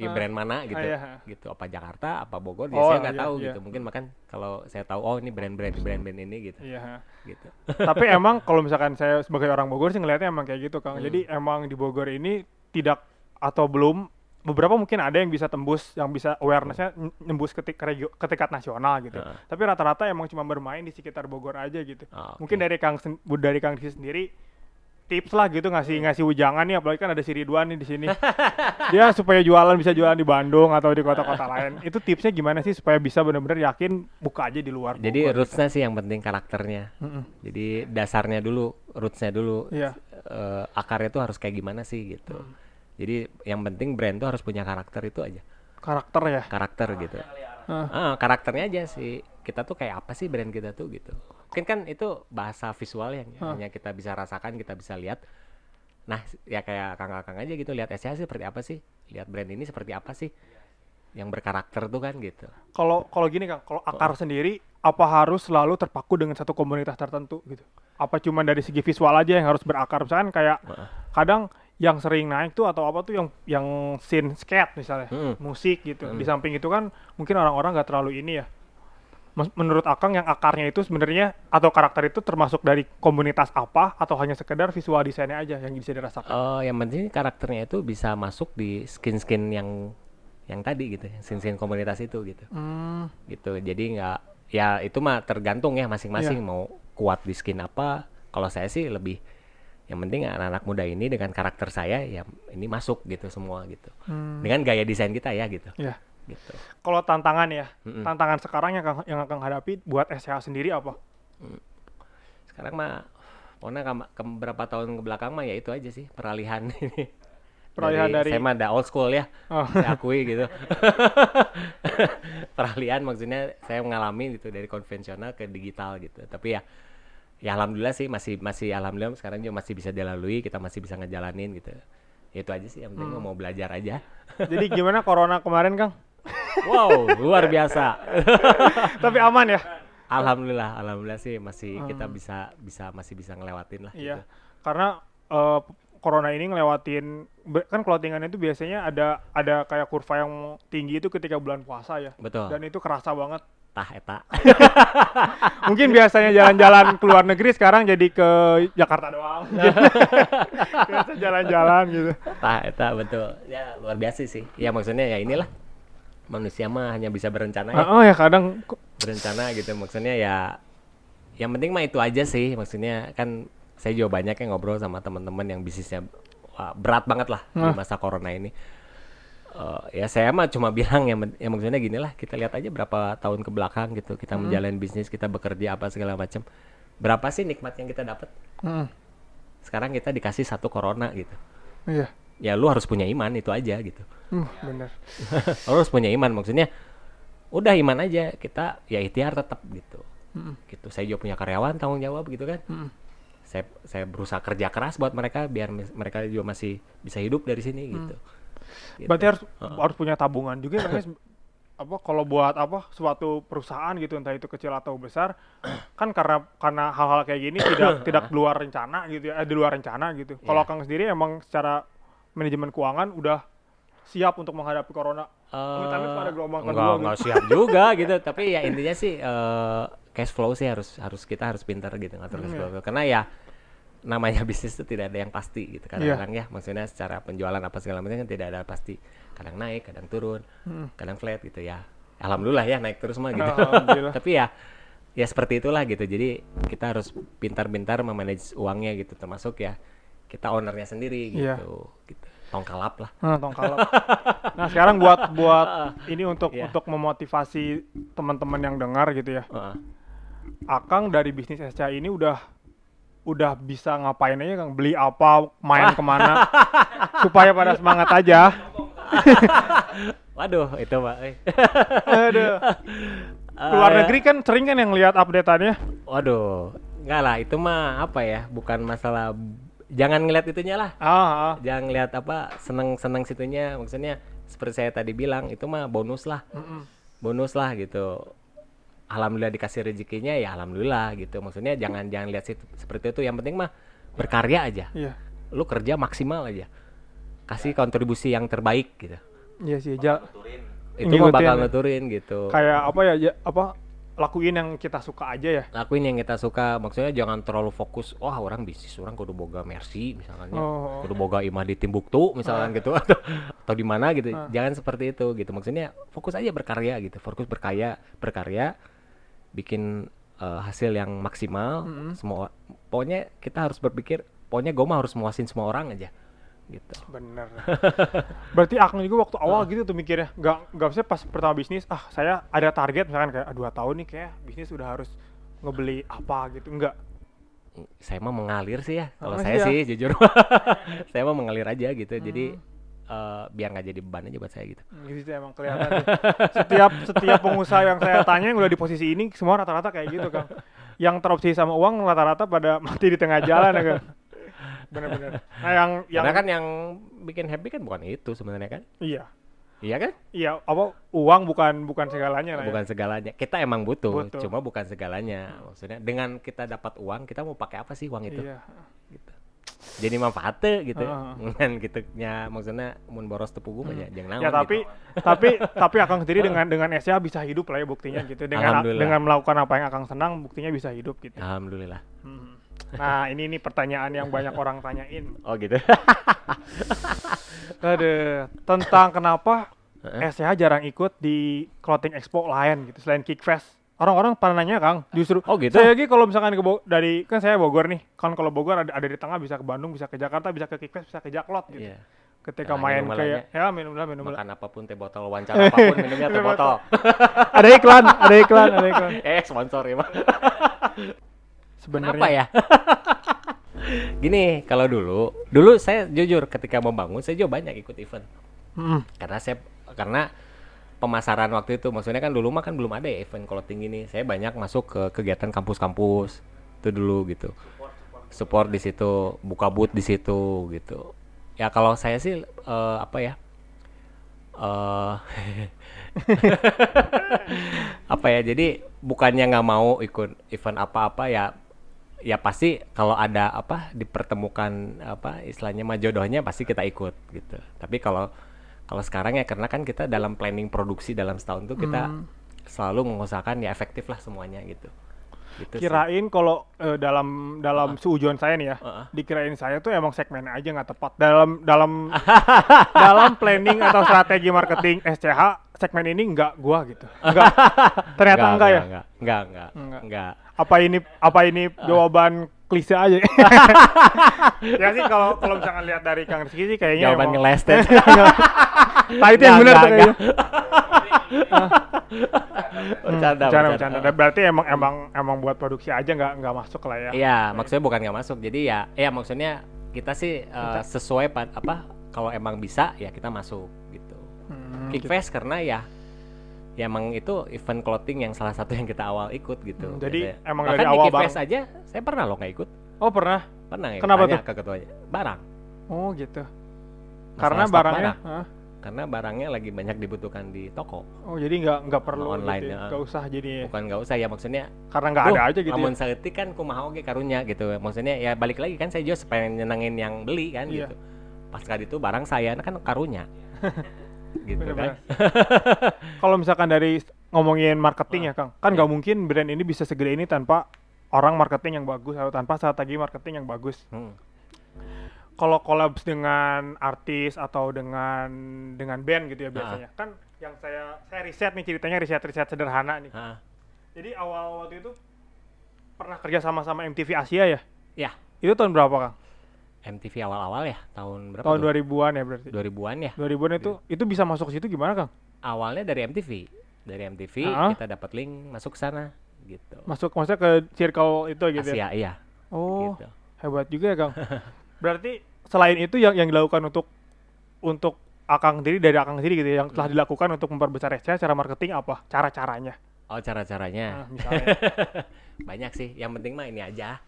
Ya brand mana gitu.
iya.
Gitu apa Jakarta, apa Bogor, ya
Oh,
saya nggak
iya,
tahu
iya.
gitu. Mungkin makan kalau saya tahu oh ini brand-brand brand-brand ini gitu.
Iya.
Gitu.
Tapi emang kalau misalkan saya sebagai orang Bogor sih ngelihatnya emang kayak gitu
Hmm.
Kang. Jadi emang di Bogor ini tidak atau belum beberapa mungkin ada yang bisa tembus yang bisa awarenessnya nembus ketik regio, ke tingkat nasional gitu.
Heeh.
Tapi rata-rata emang cuma bermain di sekitar Bogor aja gitu.
Ah, oke.
Mungkin dari Kang dari Kang Disi sendiri tips lah gitu ngasih
Hmm.
ngasih ujangan nih apalagi kan ada si Ridwan nih di sini. Dia supaya jualan bisa jualan di Bandung atau di kota-kota lain. Itu tipsnya gimana sih supaya bisa benar-benar yakin buka aja di luar
Jadi
Bogor?
rootsnya sih yang penting karakternya.
Mm-mm.
Jadi dasarnya dulu, rootsnya dulu.
Iya.
Eh, akarnya tuh harus kayak gimana sih gitu.
Hmm.
Jadi yang penting brand tuh harus punya karakter itu aja.
karakter ya?
Karakter gitu.
Hah.
Ah, karakternya aja sih. Kita tuh kayak apa sih brand kita tuh gitu. Mungkin kan itu bahasa visual yang
Hah.
hanya kita bisa rasakan kita bisa lihat. Nah ya kayak kang-kang aja gitu lihat SCH seperti apa sih? Lihat brand ini seperti apa sih? Yang berkarakter tuh kan gitu.
Kalau kalau gini kang kalau akar sendiri apa harus selalu terpaku dengan satu komunitas tertentu gitu? Apa cuma dari segi visual aja yang harus berakar? Misalkan kayak
Heeh.
kadang yang sering naik tuh atau apa tuh yang yang scene skate misalnya
Mm.
musik gitu di
Mm.
samping itu kan mungkin orang-orang nggak terlalu ini ya menurut Akang yang akarnya itu sebenarnya atau karakter itu termasuk dari komunitas apa atau hanya sekedar visual desainnya aja yang bisa dirasakan
Oh, yang penting karakternya itu bisa masuk di skin-skin yang yang tadi gitu, yang skin-skin komunitas itu gitu.
Hmm,
Gitu. Jadi nggak ya itu mah tergantung ya masing-masing
Iya.
mau kuat di skin apa. Kalau saya sih lebih yang penting anak-anak muda ini dengan karakter saya ya ini masuk gitu semua gitu.
hmm,
Dengan gaya desain kita ya gitu.
ya
Gitu.
kalau tantangan ya
Mm-mm.
tantangan sekarang yang yang akan hadapi buat SH sendiri apa
Sekarang mah pokoknya kam- ke beberapa tahun ke belakang mah ya itu aja sih peralihan ini.
Peralihan dari-
saya mah ada old school ya.
Oh.
saya akui gitu peralihan maksudnya saya mengalami gitu dari konvensional ke digital gitu tapi ya ya alhamdulillah sih masih masih alhamdulillah sekarang juga masih bisa dilalui kita masih bisa ngejalanin gitu itu aja sih yang penting
Hmm.
mau belajar aja
jadi gimana corona kemarin Kang
wow luar biasa
tapi aman ya
alhamdulillah alhamdulillah sih masih kita
Hmm.
bisa bisa masih bisa ngelewatin lah
Iya,
gitu.
karena eh, corona ini ngelewatin kan clothingan itu biasanya ada ada kayak kurva yang tinggi itu ketika bulan puasa ya.
betul
Dan itu kerasa banget.
Tah eta.
Mungkin biasanya jalan-jalan ke luar negeri sekarang jadi ke Jakarta doang. Biasa jalan-jalan gitu.
tah eta betul. Ya luar biasa sih. Ya maksudnya ya inilah. Manusia mah hanya bisa berencana ya.
Oh ya kadang
berencana gitu. Maksudnya ya yang penting mah itu aja sih. Maksudnya kan saya juga banyak yang ngobrol sama teman-teman yang bisnisnya wah, berat banget lah di
Nah.
masa corona ini Eh, ya saya mah cuma bilang yang, yang maksudnya gini lah kita lihat aja berapa tahun ke belakang gitu kita
Hmm.
menjalani bisnis kita bekerja apa segala macam berapa sih nikmat yang kita dapat
Mm,
sekarang kita dikasih satu corona gitu
iya.
ya lu harus punya iman itu aja gitu
Hmm, bener.
lu harus punya iman maksudnya udah iman aja kita ya ikhtiar tetap gitu
Mm,
gitu saya juga punya karyawan tanggung jawab gitu kan
mm.
saya saya berusaha kerja keras buat mereka biar mereka juga masih bisa hidup dari sini gitu. Gitu.
Berarti harus
Heeh.
harus punya tabungan juga kan guys. apa kalau buat apa suatu perusahaan gitu entah itu kecil atau besar kan karena karena hal-hal kayak gini tidak tidak di luar rencana gitu ya eh, di luar rencana gitu kalau
Iya.
Kang sendiri emang secara manajemen keuangan udah siap untuk menghadapi corona Amit-amit kalau ada gelombang
enggak,
kedua
enggak siap juga gitu tapi ya intinya sih eh, cash flow sih harus harus kita harus pintar gitu ngatur cash
Hmm,
flow karena ya namanya bisnis itu tidak ada yang pasti gitu
Iya.
kadang-kadang ya maksudnya secara penjualan apa segala macam kan tidak ada pasti kadang naik kadang turun
Hmm.
kadang flat gitu ya alhamdulillah ya naik terus mah gitu tapi ya ya seperti itulah gitu jadi kita harus pintar-pintar memanage uangnya gitu termasuk ya kita ownernya sendiri gitu
Iya.
gitu tongkalap lah
Nah, tongkalap. nah sekarang buat buat ini untuk
Iya.
untuk memotivasi teman-teman yang dengar gitu ya
Heeh.
Akang dari bisnis SCA ini udah udah bisa ngapain aja Kang beli apa main ke mana supaya pada semangat aja
waduh itu pak eh.
Aduh. Luar negeri kan sering kan yang lihat updateannya.
waduh enggak lah itu mah apa ya bukan masalah jangan ngeliat itunya lah
Ah, ah.
jangan ngeliat apa seneng-seneng situnya maksudnya seperti saya tadi bilang itu mah bonus lah
Mm-mm.
bonus lah gitu alhamdulillah dikasih rezekinya ya alhamdulillah gitu. Maksudnya jangan jangan lihat situ, seperti itu. Yang penting mah berkarya aja.
Iya.
lu kerja maksimal aja. Kasih kontribusi yang terbaik gitu.
Iya sih, ja-
itu mah bakal nuturin gitu.
Kayak apa ya, ja- apa lakuin yang kita suka aja ya.
lakuin yang kita suka. Maksudnya jangan terlalu fokus wah orang bisnis orang kudu boga Mercy misalnya
Oh.
kudu boga imah di Timbuktu misalkan gitu. Atau atau di mana gitu.
Ah.
jangan seperti itu gitu. Maksudnya fokus aja berkarya gitu. Fokus berkarya berkarya bikin eh, hasil yang maksimal
Mm-mm.
semua pokoknya kita harus berpikir pokoknya gue mah harus muasin semua orang aja gitu
Bener. Berarti Akang juga waktu awal gitu tuh mikirnya, nggak nggak bisa pas pertama bisnis, ah saya ada target misalkan kayak ah, dua tahun nih kayak bisnis udah harus ngebeli apa gitu, enggak.
saya mah mengalir sih ya kalau
Oh,
saya
iya.
sih jujur saya mah mengalir aja gitu jadi eh, biar nggak jadi beban aja buat saya gitu
Gitu emang kelihatan. Setiap setiap pengusaha yang saya tanya yang udah di posisi ini semua rata-rata kayak gitu Kang. Yang terobsesi sama uang rata-rata pada mati di tengah jalan ya Kang. Bener-bener. Nah yang yang
karena kan yang bikin happy kan bukan itu sebenarnya kan
iya
iya kan
iya apa uang bukan bukan segalanya lah ya.
bukan segalanya kita emang butuh,
Butuh.
cuma bukan segalanya maksudnya dengan kita dapat uang kita mau pakai apa sih uang itu
Iya.
gitu jadi manfaatnya gitu kan gitu nya maksudnya mun boros tepung aja jangan
Ya
naon
tapi
gitu.
tapi tapi Akang sendiri dengan dengan SCA bisa hidup lah ya buktinya gitu. Dengan dengan melakukan apa yang Akang senang buktinya bisa hidup gitu.
alhamdulillah
Hmm. Nah, ini nih pertanyaan yang banyak orang tanyain.
oh gitu
Aduh, tentang kenapa. SCH jarang ikut di clothing expo lain gitu selain Kickfest. Orang-orang pada nanya Kang, justru
Oh, gitu?
Saya lagi kalau misalkan ke Bo- dari kan saya Bogor nih, kan kalau Bogor ada, ada di tengah bisa ke Bandung, bisa ke Jakarta, bisa ke Kickfest, bisa ke Jaklot gitu.
Iya.
Ketika
Nah,
main kayak ya minum lah minum lah.
makan apa pun teh botol wawancara apa pun minumnya teh botol
ada iklan, ada iklan, ada iklan.
eh sponsor ya mah
Sebenarnya
Kenapa ya? Gini, kalau dulu, dulu saya jujur ketika membangun saya juga banyak ikut event.
Mm,
Karena saya karena pemasaran waktu itu maksudnya kan dulu mah kan belum ada ya event clothing ini. Saya banyak masuk ke kegiatan kampus-kampus itu dulu gitu. Support di situ, buka booth di situ gitu. Ya kalau saya sih eh, apa ya? eh apa ya jadi bukannya nggak mau ikut event apa-apa ya ya pasti kalau ada apa dipertemukan apa istilahnya mah jodohnya pasti kita ikut gitu tapi kalau kalau sekarang ya karena kan kita dalam planning produksi dalam setahun tuh kita
Hmm.
selalu mengusahakan ya efektif lah semuanya gitu gitu
kirain kalau eh, dalam dalam seujuan saya nih ya,
Heeh.
dikirain saya tuh emang segmen aja nggak tepat dalam dalam dalam planning atau strategi marketing SCH segmen ini nggak gua gitu. Enggak. Ternyata enggak, ya.
enggak enggak enggak
Enggak.
enggak
Apa ini apa ini jawaban klise aja? ya sih kalau kalau misalkan lihat dari Kang Rizky sih kayaknya
jawaban
emang-
ngeles teh.
Nah, itu yang benar kayaknya.
bercanda
Bercanda,
bercanda.
bercanda. Berarti emang emang emang buat produksi aja nggak nggak masuk lah ya.
Iya, maksudnya bukan nggak masuk. Jadi ya, ya maksudnya kita sih eh, sesuai apa kalau emang bisa ya kita masuk gitu.
Hmm,
Kickfest karena ya ya emang itu event clothing yang salah satu yang kita awal ikut gitu.
Hmm, jadi
Biasanya.
emang
Bahkan
dari awal
Kickfest aja saya pernah loh nggak ikut.
Oh pernah?
Pernah ya.
Kenapa tuh?
ke ketuanya. Barang.
Oh gitu.
Masalah
Karena barangnya,
barang.
Hah?
Karena barangnya lagi banyak dibutuhkan di toko.
oh jadi nggak nggak perlu
online,
gitu,
ya.
nggak usah jadi
Bukan nggak usah ya maksudnya
karena nggak ada aja gitu.
Namun
Ya.
saeutik kan kumaha oge karunya gitu. Maksudnya ya balik lagi kan saya juga pengen nyenengin yang beli kan
Iya.
gitu. Pas kali itu barang saya kan karunya. gitu
Bener-bener.
kan.
Kalau misalkan dari ngomongin marketing ya Kang, kan nggak mungkin brand ini bisa segede ini tanpa orang marketing yang bagus atau tanpa strategi marketing yang bagus.
Hmm.
Kalau collabs dengan artis atau dengan dengan band gitu ya biasanya. Kan yang saya saya riset nih ceritanya riset-riset sederhana nih.
Ah,
Jadi awal waktu itu pernah kerja sama sama MTV Asia ya.
ya,
Itu tahun berapa Kang?
MTV awal-awal ya, tahun berapa?
Tahun
tuh?
2000-an ya berarti.
2000-an ya.
2000-an itu itu bisa masuk ke situ gimana Kang?
Awalnya dari MTV. Dari MTV
Ah.
kita dapat link masuk ke sana gitu.
Masuk maksudnya ke circle itu gitu ya.
Asia iya.
Oh,
Gitu.
hebat juga ya Kang. Berarti selain itu yang yang dilakukan untuk untuk Akang sendiri dari Akang sendiri gitu ya, yang telah
Hmm.
dilakukan untuk memperbesar SCA cara marketing apa? Cara-caranya.
Oh, cara-caranya
Nah, misalnya.
banyak sih. Yang penting mah ini aja.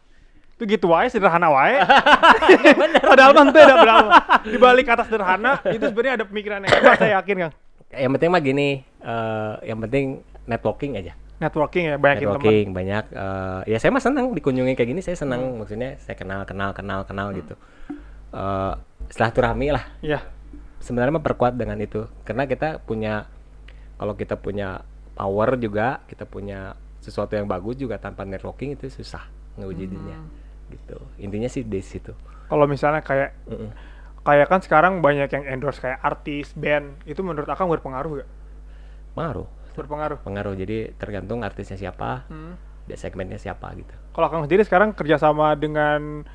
Itu gitu wae sederhana wae. Padahal kan tidak berapa. Di balik kata sederhana itu sebenarnya ada pemikiran yang hebat saya yakin Kang.
Yang penting mah gini, eh yang penting networking aja.
Networking ya, teman.
networking banyak eh, ya saya mah senang dikunjungi kayak gini saya senang maksudnya saya kenal kenal kenal kenal gitu Eh silaturahmi lah
Iya.
sebenarnya memperkuat dengan itu karena kita punya kalau kita punya power juga kita punya sesuatu yang bagus juga tanpa networking itu susah ngewujudinnya gitu intinya sih di situ
Kalau misalnya kayak
Mm-mm.
kayak kan sekarang banyak yang endorse kayak artis, band, itu menurut Akang berpengaruh gak?
pengaruh
Berpengaruh.
pengaruh jadi tergantung artisnya siapa
Hmm.
dia segmennya siapa gitu
Kalau Kang sendiri sekarang kerjasama dengan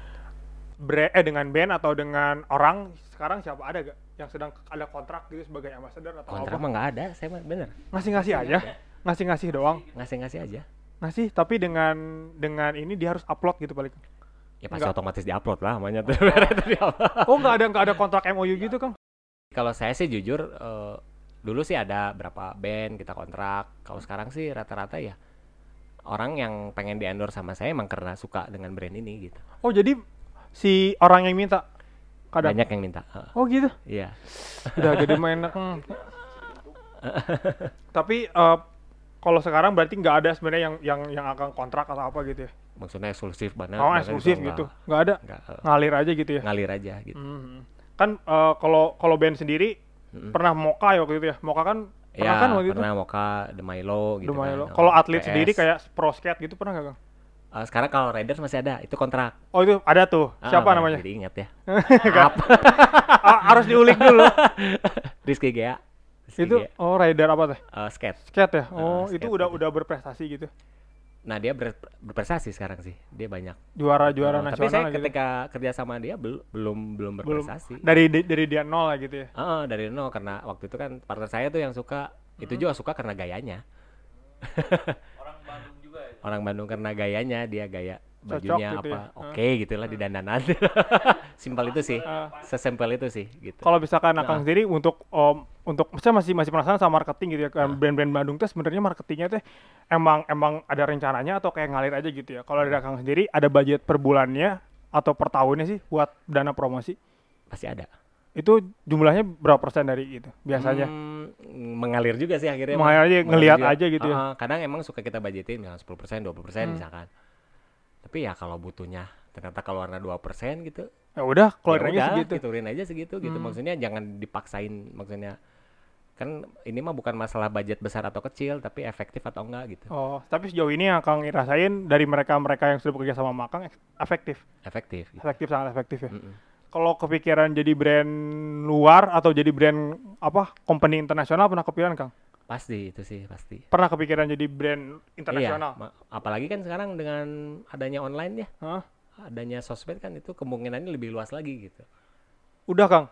bre eh dengan band atau dengan orang sekarang siapa ada gak yang sedang ada kontrak gitu sebagai ambassador atau
kontrak
apa?
mah nggak ada saya mah bener
Ngasih-ngasih aja, ngasih-ngasih doang,
ngasih-ngasih aja
ngasih. Tapi dengan dengan ini dia harus upload gitu paling.
Ya pasti
Nggak.
otomatis diupload lah namanya tuh.
Oh nggak ada nggak ada kontrak MOU gitu Kang?
kalau saya sih jujur eh, dulu sih ada berapa band kita kontrak. Kalau sekarang sih rata-rata ya orang yang pengen di endorse sama saya emang karena suka dengan brand ini gitu.
Oh jadi si orang yang minta kadang.
Banyak yang minta.
Oh gitu.
Iya.
Udah jadi main enak. Tapi eh, kalau sekarang berarti nggak ada sebenarnya yang yang yang akan kontrak atau apa gitu ya?
Maksudnya eksklusif banget.
Oh eksklusif
itu
gitu, nggak ada
enggak, eh,
ngalir aja gitu ya?
ngalir aja gitu.
Hmm. Kan eh, kalau kalau band sendiri
Mm-mm.
pernah Moka ya waktu itu ya? Moka kan pernah
Ya,
kan waktu itu?
pernah Moka, The Milo gitu
Udah main
kan.
Kalau atlet
PS.
sendiri kayak pro skate gitu pernah nggak Kang?
Eh, sekarang kalau Riders masih ada, itu kontrak.
Oh itu ada tuh.
Ah,
Siapa
Bang,
namanya?
Jadi ingat ya.
Ah, harus diulik dulu.
Rizky Gea.
Itu
Gea.
oh rider apa teh?
Eh, skate.
Skate ya?
Ah,
Oh itu
skate
udah
gitu.
udah berprestasi gitu.
Nah, dia ber- berprestasi sekarang sih. Dia banyak.
Juara juara
Eh, tapi
nasional
saya
gitu.
ketika kerja sama dia bel- belum belum
Belum.
berprestasi.
Dari di- dari dia nol lah gitu ya.
Heeh, dari nol karena waktu itu kan partner saya tuh yang suka itu
Hmm.
juga suka karena gayanya.
Orang Bandung juga ya.
Orang Bandung karena gayanya, dia gaya
Cocok
bajunya
gitu
apa.
ya.
Oke gitulah di dandanan. Simpel itu sih.
Ah.
Sesimpel itu sih gitu.
Kalau misalkan Akang
Nah.
sendiri untuk om untuk saya masih masih penasaran sama marketing gitu ya.
Nah.
Brand-brand Bandung tuh sebenarnya marketingnya tuh emang emang ada rencananya atau kayak ngalir aja gitu ya. Kalau dari Akang sendiri ada budget per bulannya atau per tahunnya sih buat dana promosi?
Pasti ada.
Itu jumlahnya berapa persen dari itu biasanya?
Hmm, mengalir juga sih akhirnya.
Mengalir aja, ngelihat aja gitu ya.
Ah, kadang emang suka kita budgetin misalnya 10%, 20%
Hmm.
misalkan. Tapi ya kalau butuhnya ternyata keluarnya 2% gitu.
Ya udah,
ya
keluarin aja
udah,
segitu.
turunin aja segitu gitu.
Hmm.
Maksudnya jangan dipaksain maksudnya kan ini mah bukan masalah budget besar atau kecil tapi efektif atau enggak gitu.
Oh, tapi sejauh ini yang Kang rasain dari mereka-mereka yang sudah bekerja sama Makang ek- efektif,
Efektif gitu.
efektif sangat efektif ya.
Mm-mm.
Kalau kepikiran jadi brand luar atau jadi brand apa company internasional pernah kepikiran Kang?
Pasti itu sih pasti.
Pernah kepikiran jadi brand internasional?
Iya, apalagi kan sekarang dengan adanya online ya,
Hah?
adanya sosmed kan itu kemungkinannya lebih luas lagi gitu.
Udah Kang,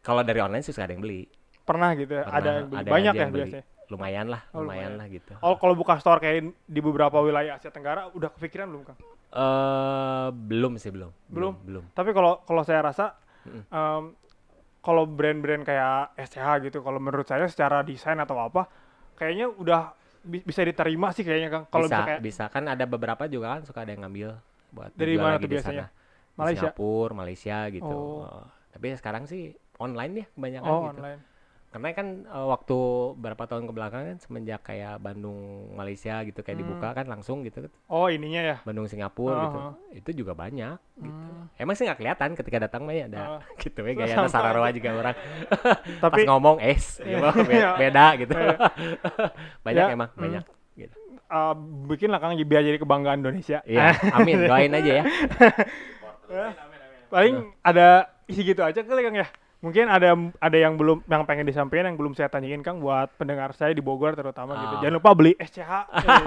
Kalau dari online sih ada yang beli.
pernah gitu ya?
Pernah,
ada yang beli.
ada
banyak ya
yang beli.
biasanya.
Lumayan lah,
Oh,
lumayan,
lumayan.
lah gitu.
Oh, kalau buka store kayak di beberapa wilayah Asia Tenggara udah kepikiran belum Kang?
Eh belum sih belum.
Belum?
Belum.
Tapi kalau kalau saya rasa
Mm-mm.
em, kalau brand-brand kayak SCH gitu, kalau menurut saya secara desain atau apa, kayaknya udah bi- bisa diterima sih kayaknya Kang. Kalau
bisa,
bisa kayak
bisa kan ada beberapa juga kan suka ada yang ngambil buat
Dari mana tuh biasanya? Malaysia.
Singapura, Malaysia gitu.
Oh.
Tapi sekarang sih online ya kebanyakan
Oh,
gitu.
online.
Karena kan eh, waktu berapa tahun ke belakang kan semenjak kayak Bandung Malaysia gitu kayak
Hmm.
dibuka kan langsung gitu
Oh, ininya ya.
Bandung Singapura
Oh,
gitu.
oh.
Itu juga banyak gitu.
Hmm.
Emang sih nggak kelihatan ketika datang mah ya ada
Oh.
gitu ya gaya
Sama
Sararawa juga orang
Tapi
pas ngomong es
Iya.
gitu,
Iya.
beda gitu.
Iya.
banyak
Ya,
emang
hmm.
banyak gitu.
uh, bikin lah Kang biar jadi kebanggaan Indonesia.
Iya, amin doain aja ya.
Paling ada isi gitu aja kali Kang ya. Mungkin ada ada yang belum yang pengen disampaikan yang belum saya tanyain Kang buat pendengar saya di Bogor terutama gitu.
Oh.
Jangan lupa beli SCH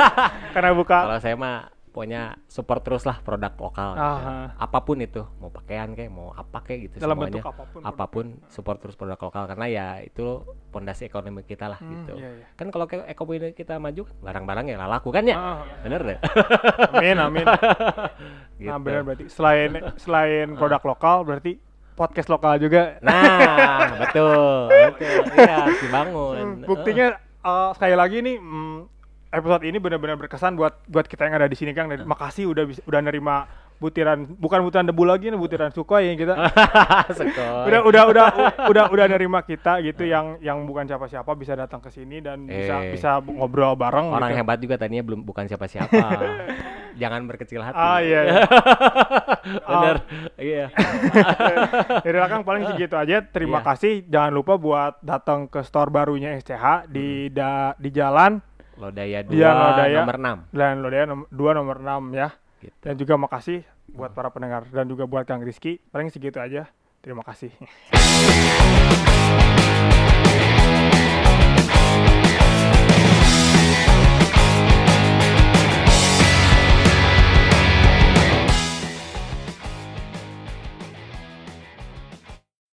karena buka
Kalau saya mah pokoknya support terus lah produk lokal. gitu.
Apa
pun itu, mau pakaian kayak mau apa kayak gitu
dalam
semuanya.
bentuk apa
pun. apa pun support terus produk lokal karena ya itu pondasi ekonomi kita lah
Hmm,
gitu.
iya, iya.
Kan kalau ke- ekonomi kita maju kan barang-barang ya laku kan ya.
Ah,
Bener deh.
amin amin.
gitu.
Nah benar berarti selain selain produk lokal berarti podcast lokal juga.
Nah, betul. Betul. Iya, harus dibangun.
Hmm, Buktinya eh, sekali lagi nih mm, episode ini benar-benar berkesan buat buat kita yang ada di sini Kang. Dan makasih udah bisa, udah nerima butiran bukan butiran debu lagi nih butiran sukhoi yang kita udah udah udah udah udah nerima kita gitu yang yang bukan siapa-siapa bisa datang ke sini dan bisa
Eh.
bisa ngobrol bareng
Orang
gitu.
hebat juga tadinya belum bukan siapa-siapa. Jangan berkecil hati.
Ah iya. iya.
Bener. Iya.
Jadi Kang paling segitu aja. Terima
Iya.
kasih. Jangan lupa buat datang ke store barunya SCH di da- di jalan
Lodaya 2
Iya, Lodaya.
nomor 6
dan Lodaya nom 2 nomor 6 ya.
Gitu.
Dan juga makasih buat para pendengar dan juga buat Kang Rizky. Paling segitu aja. Terima kasih.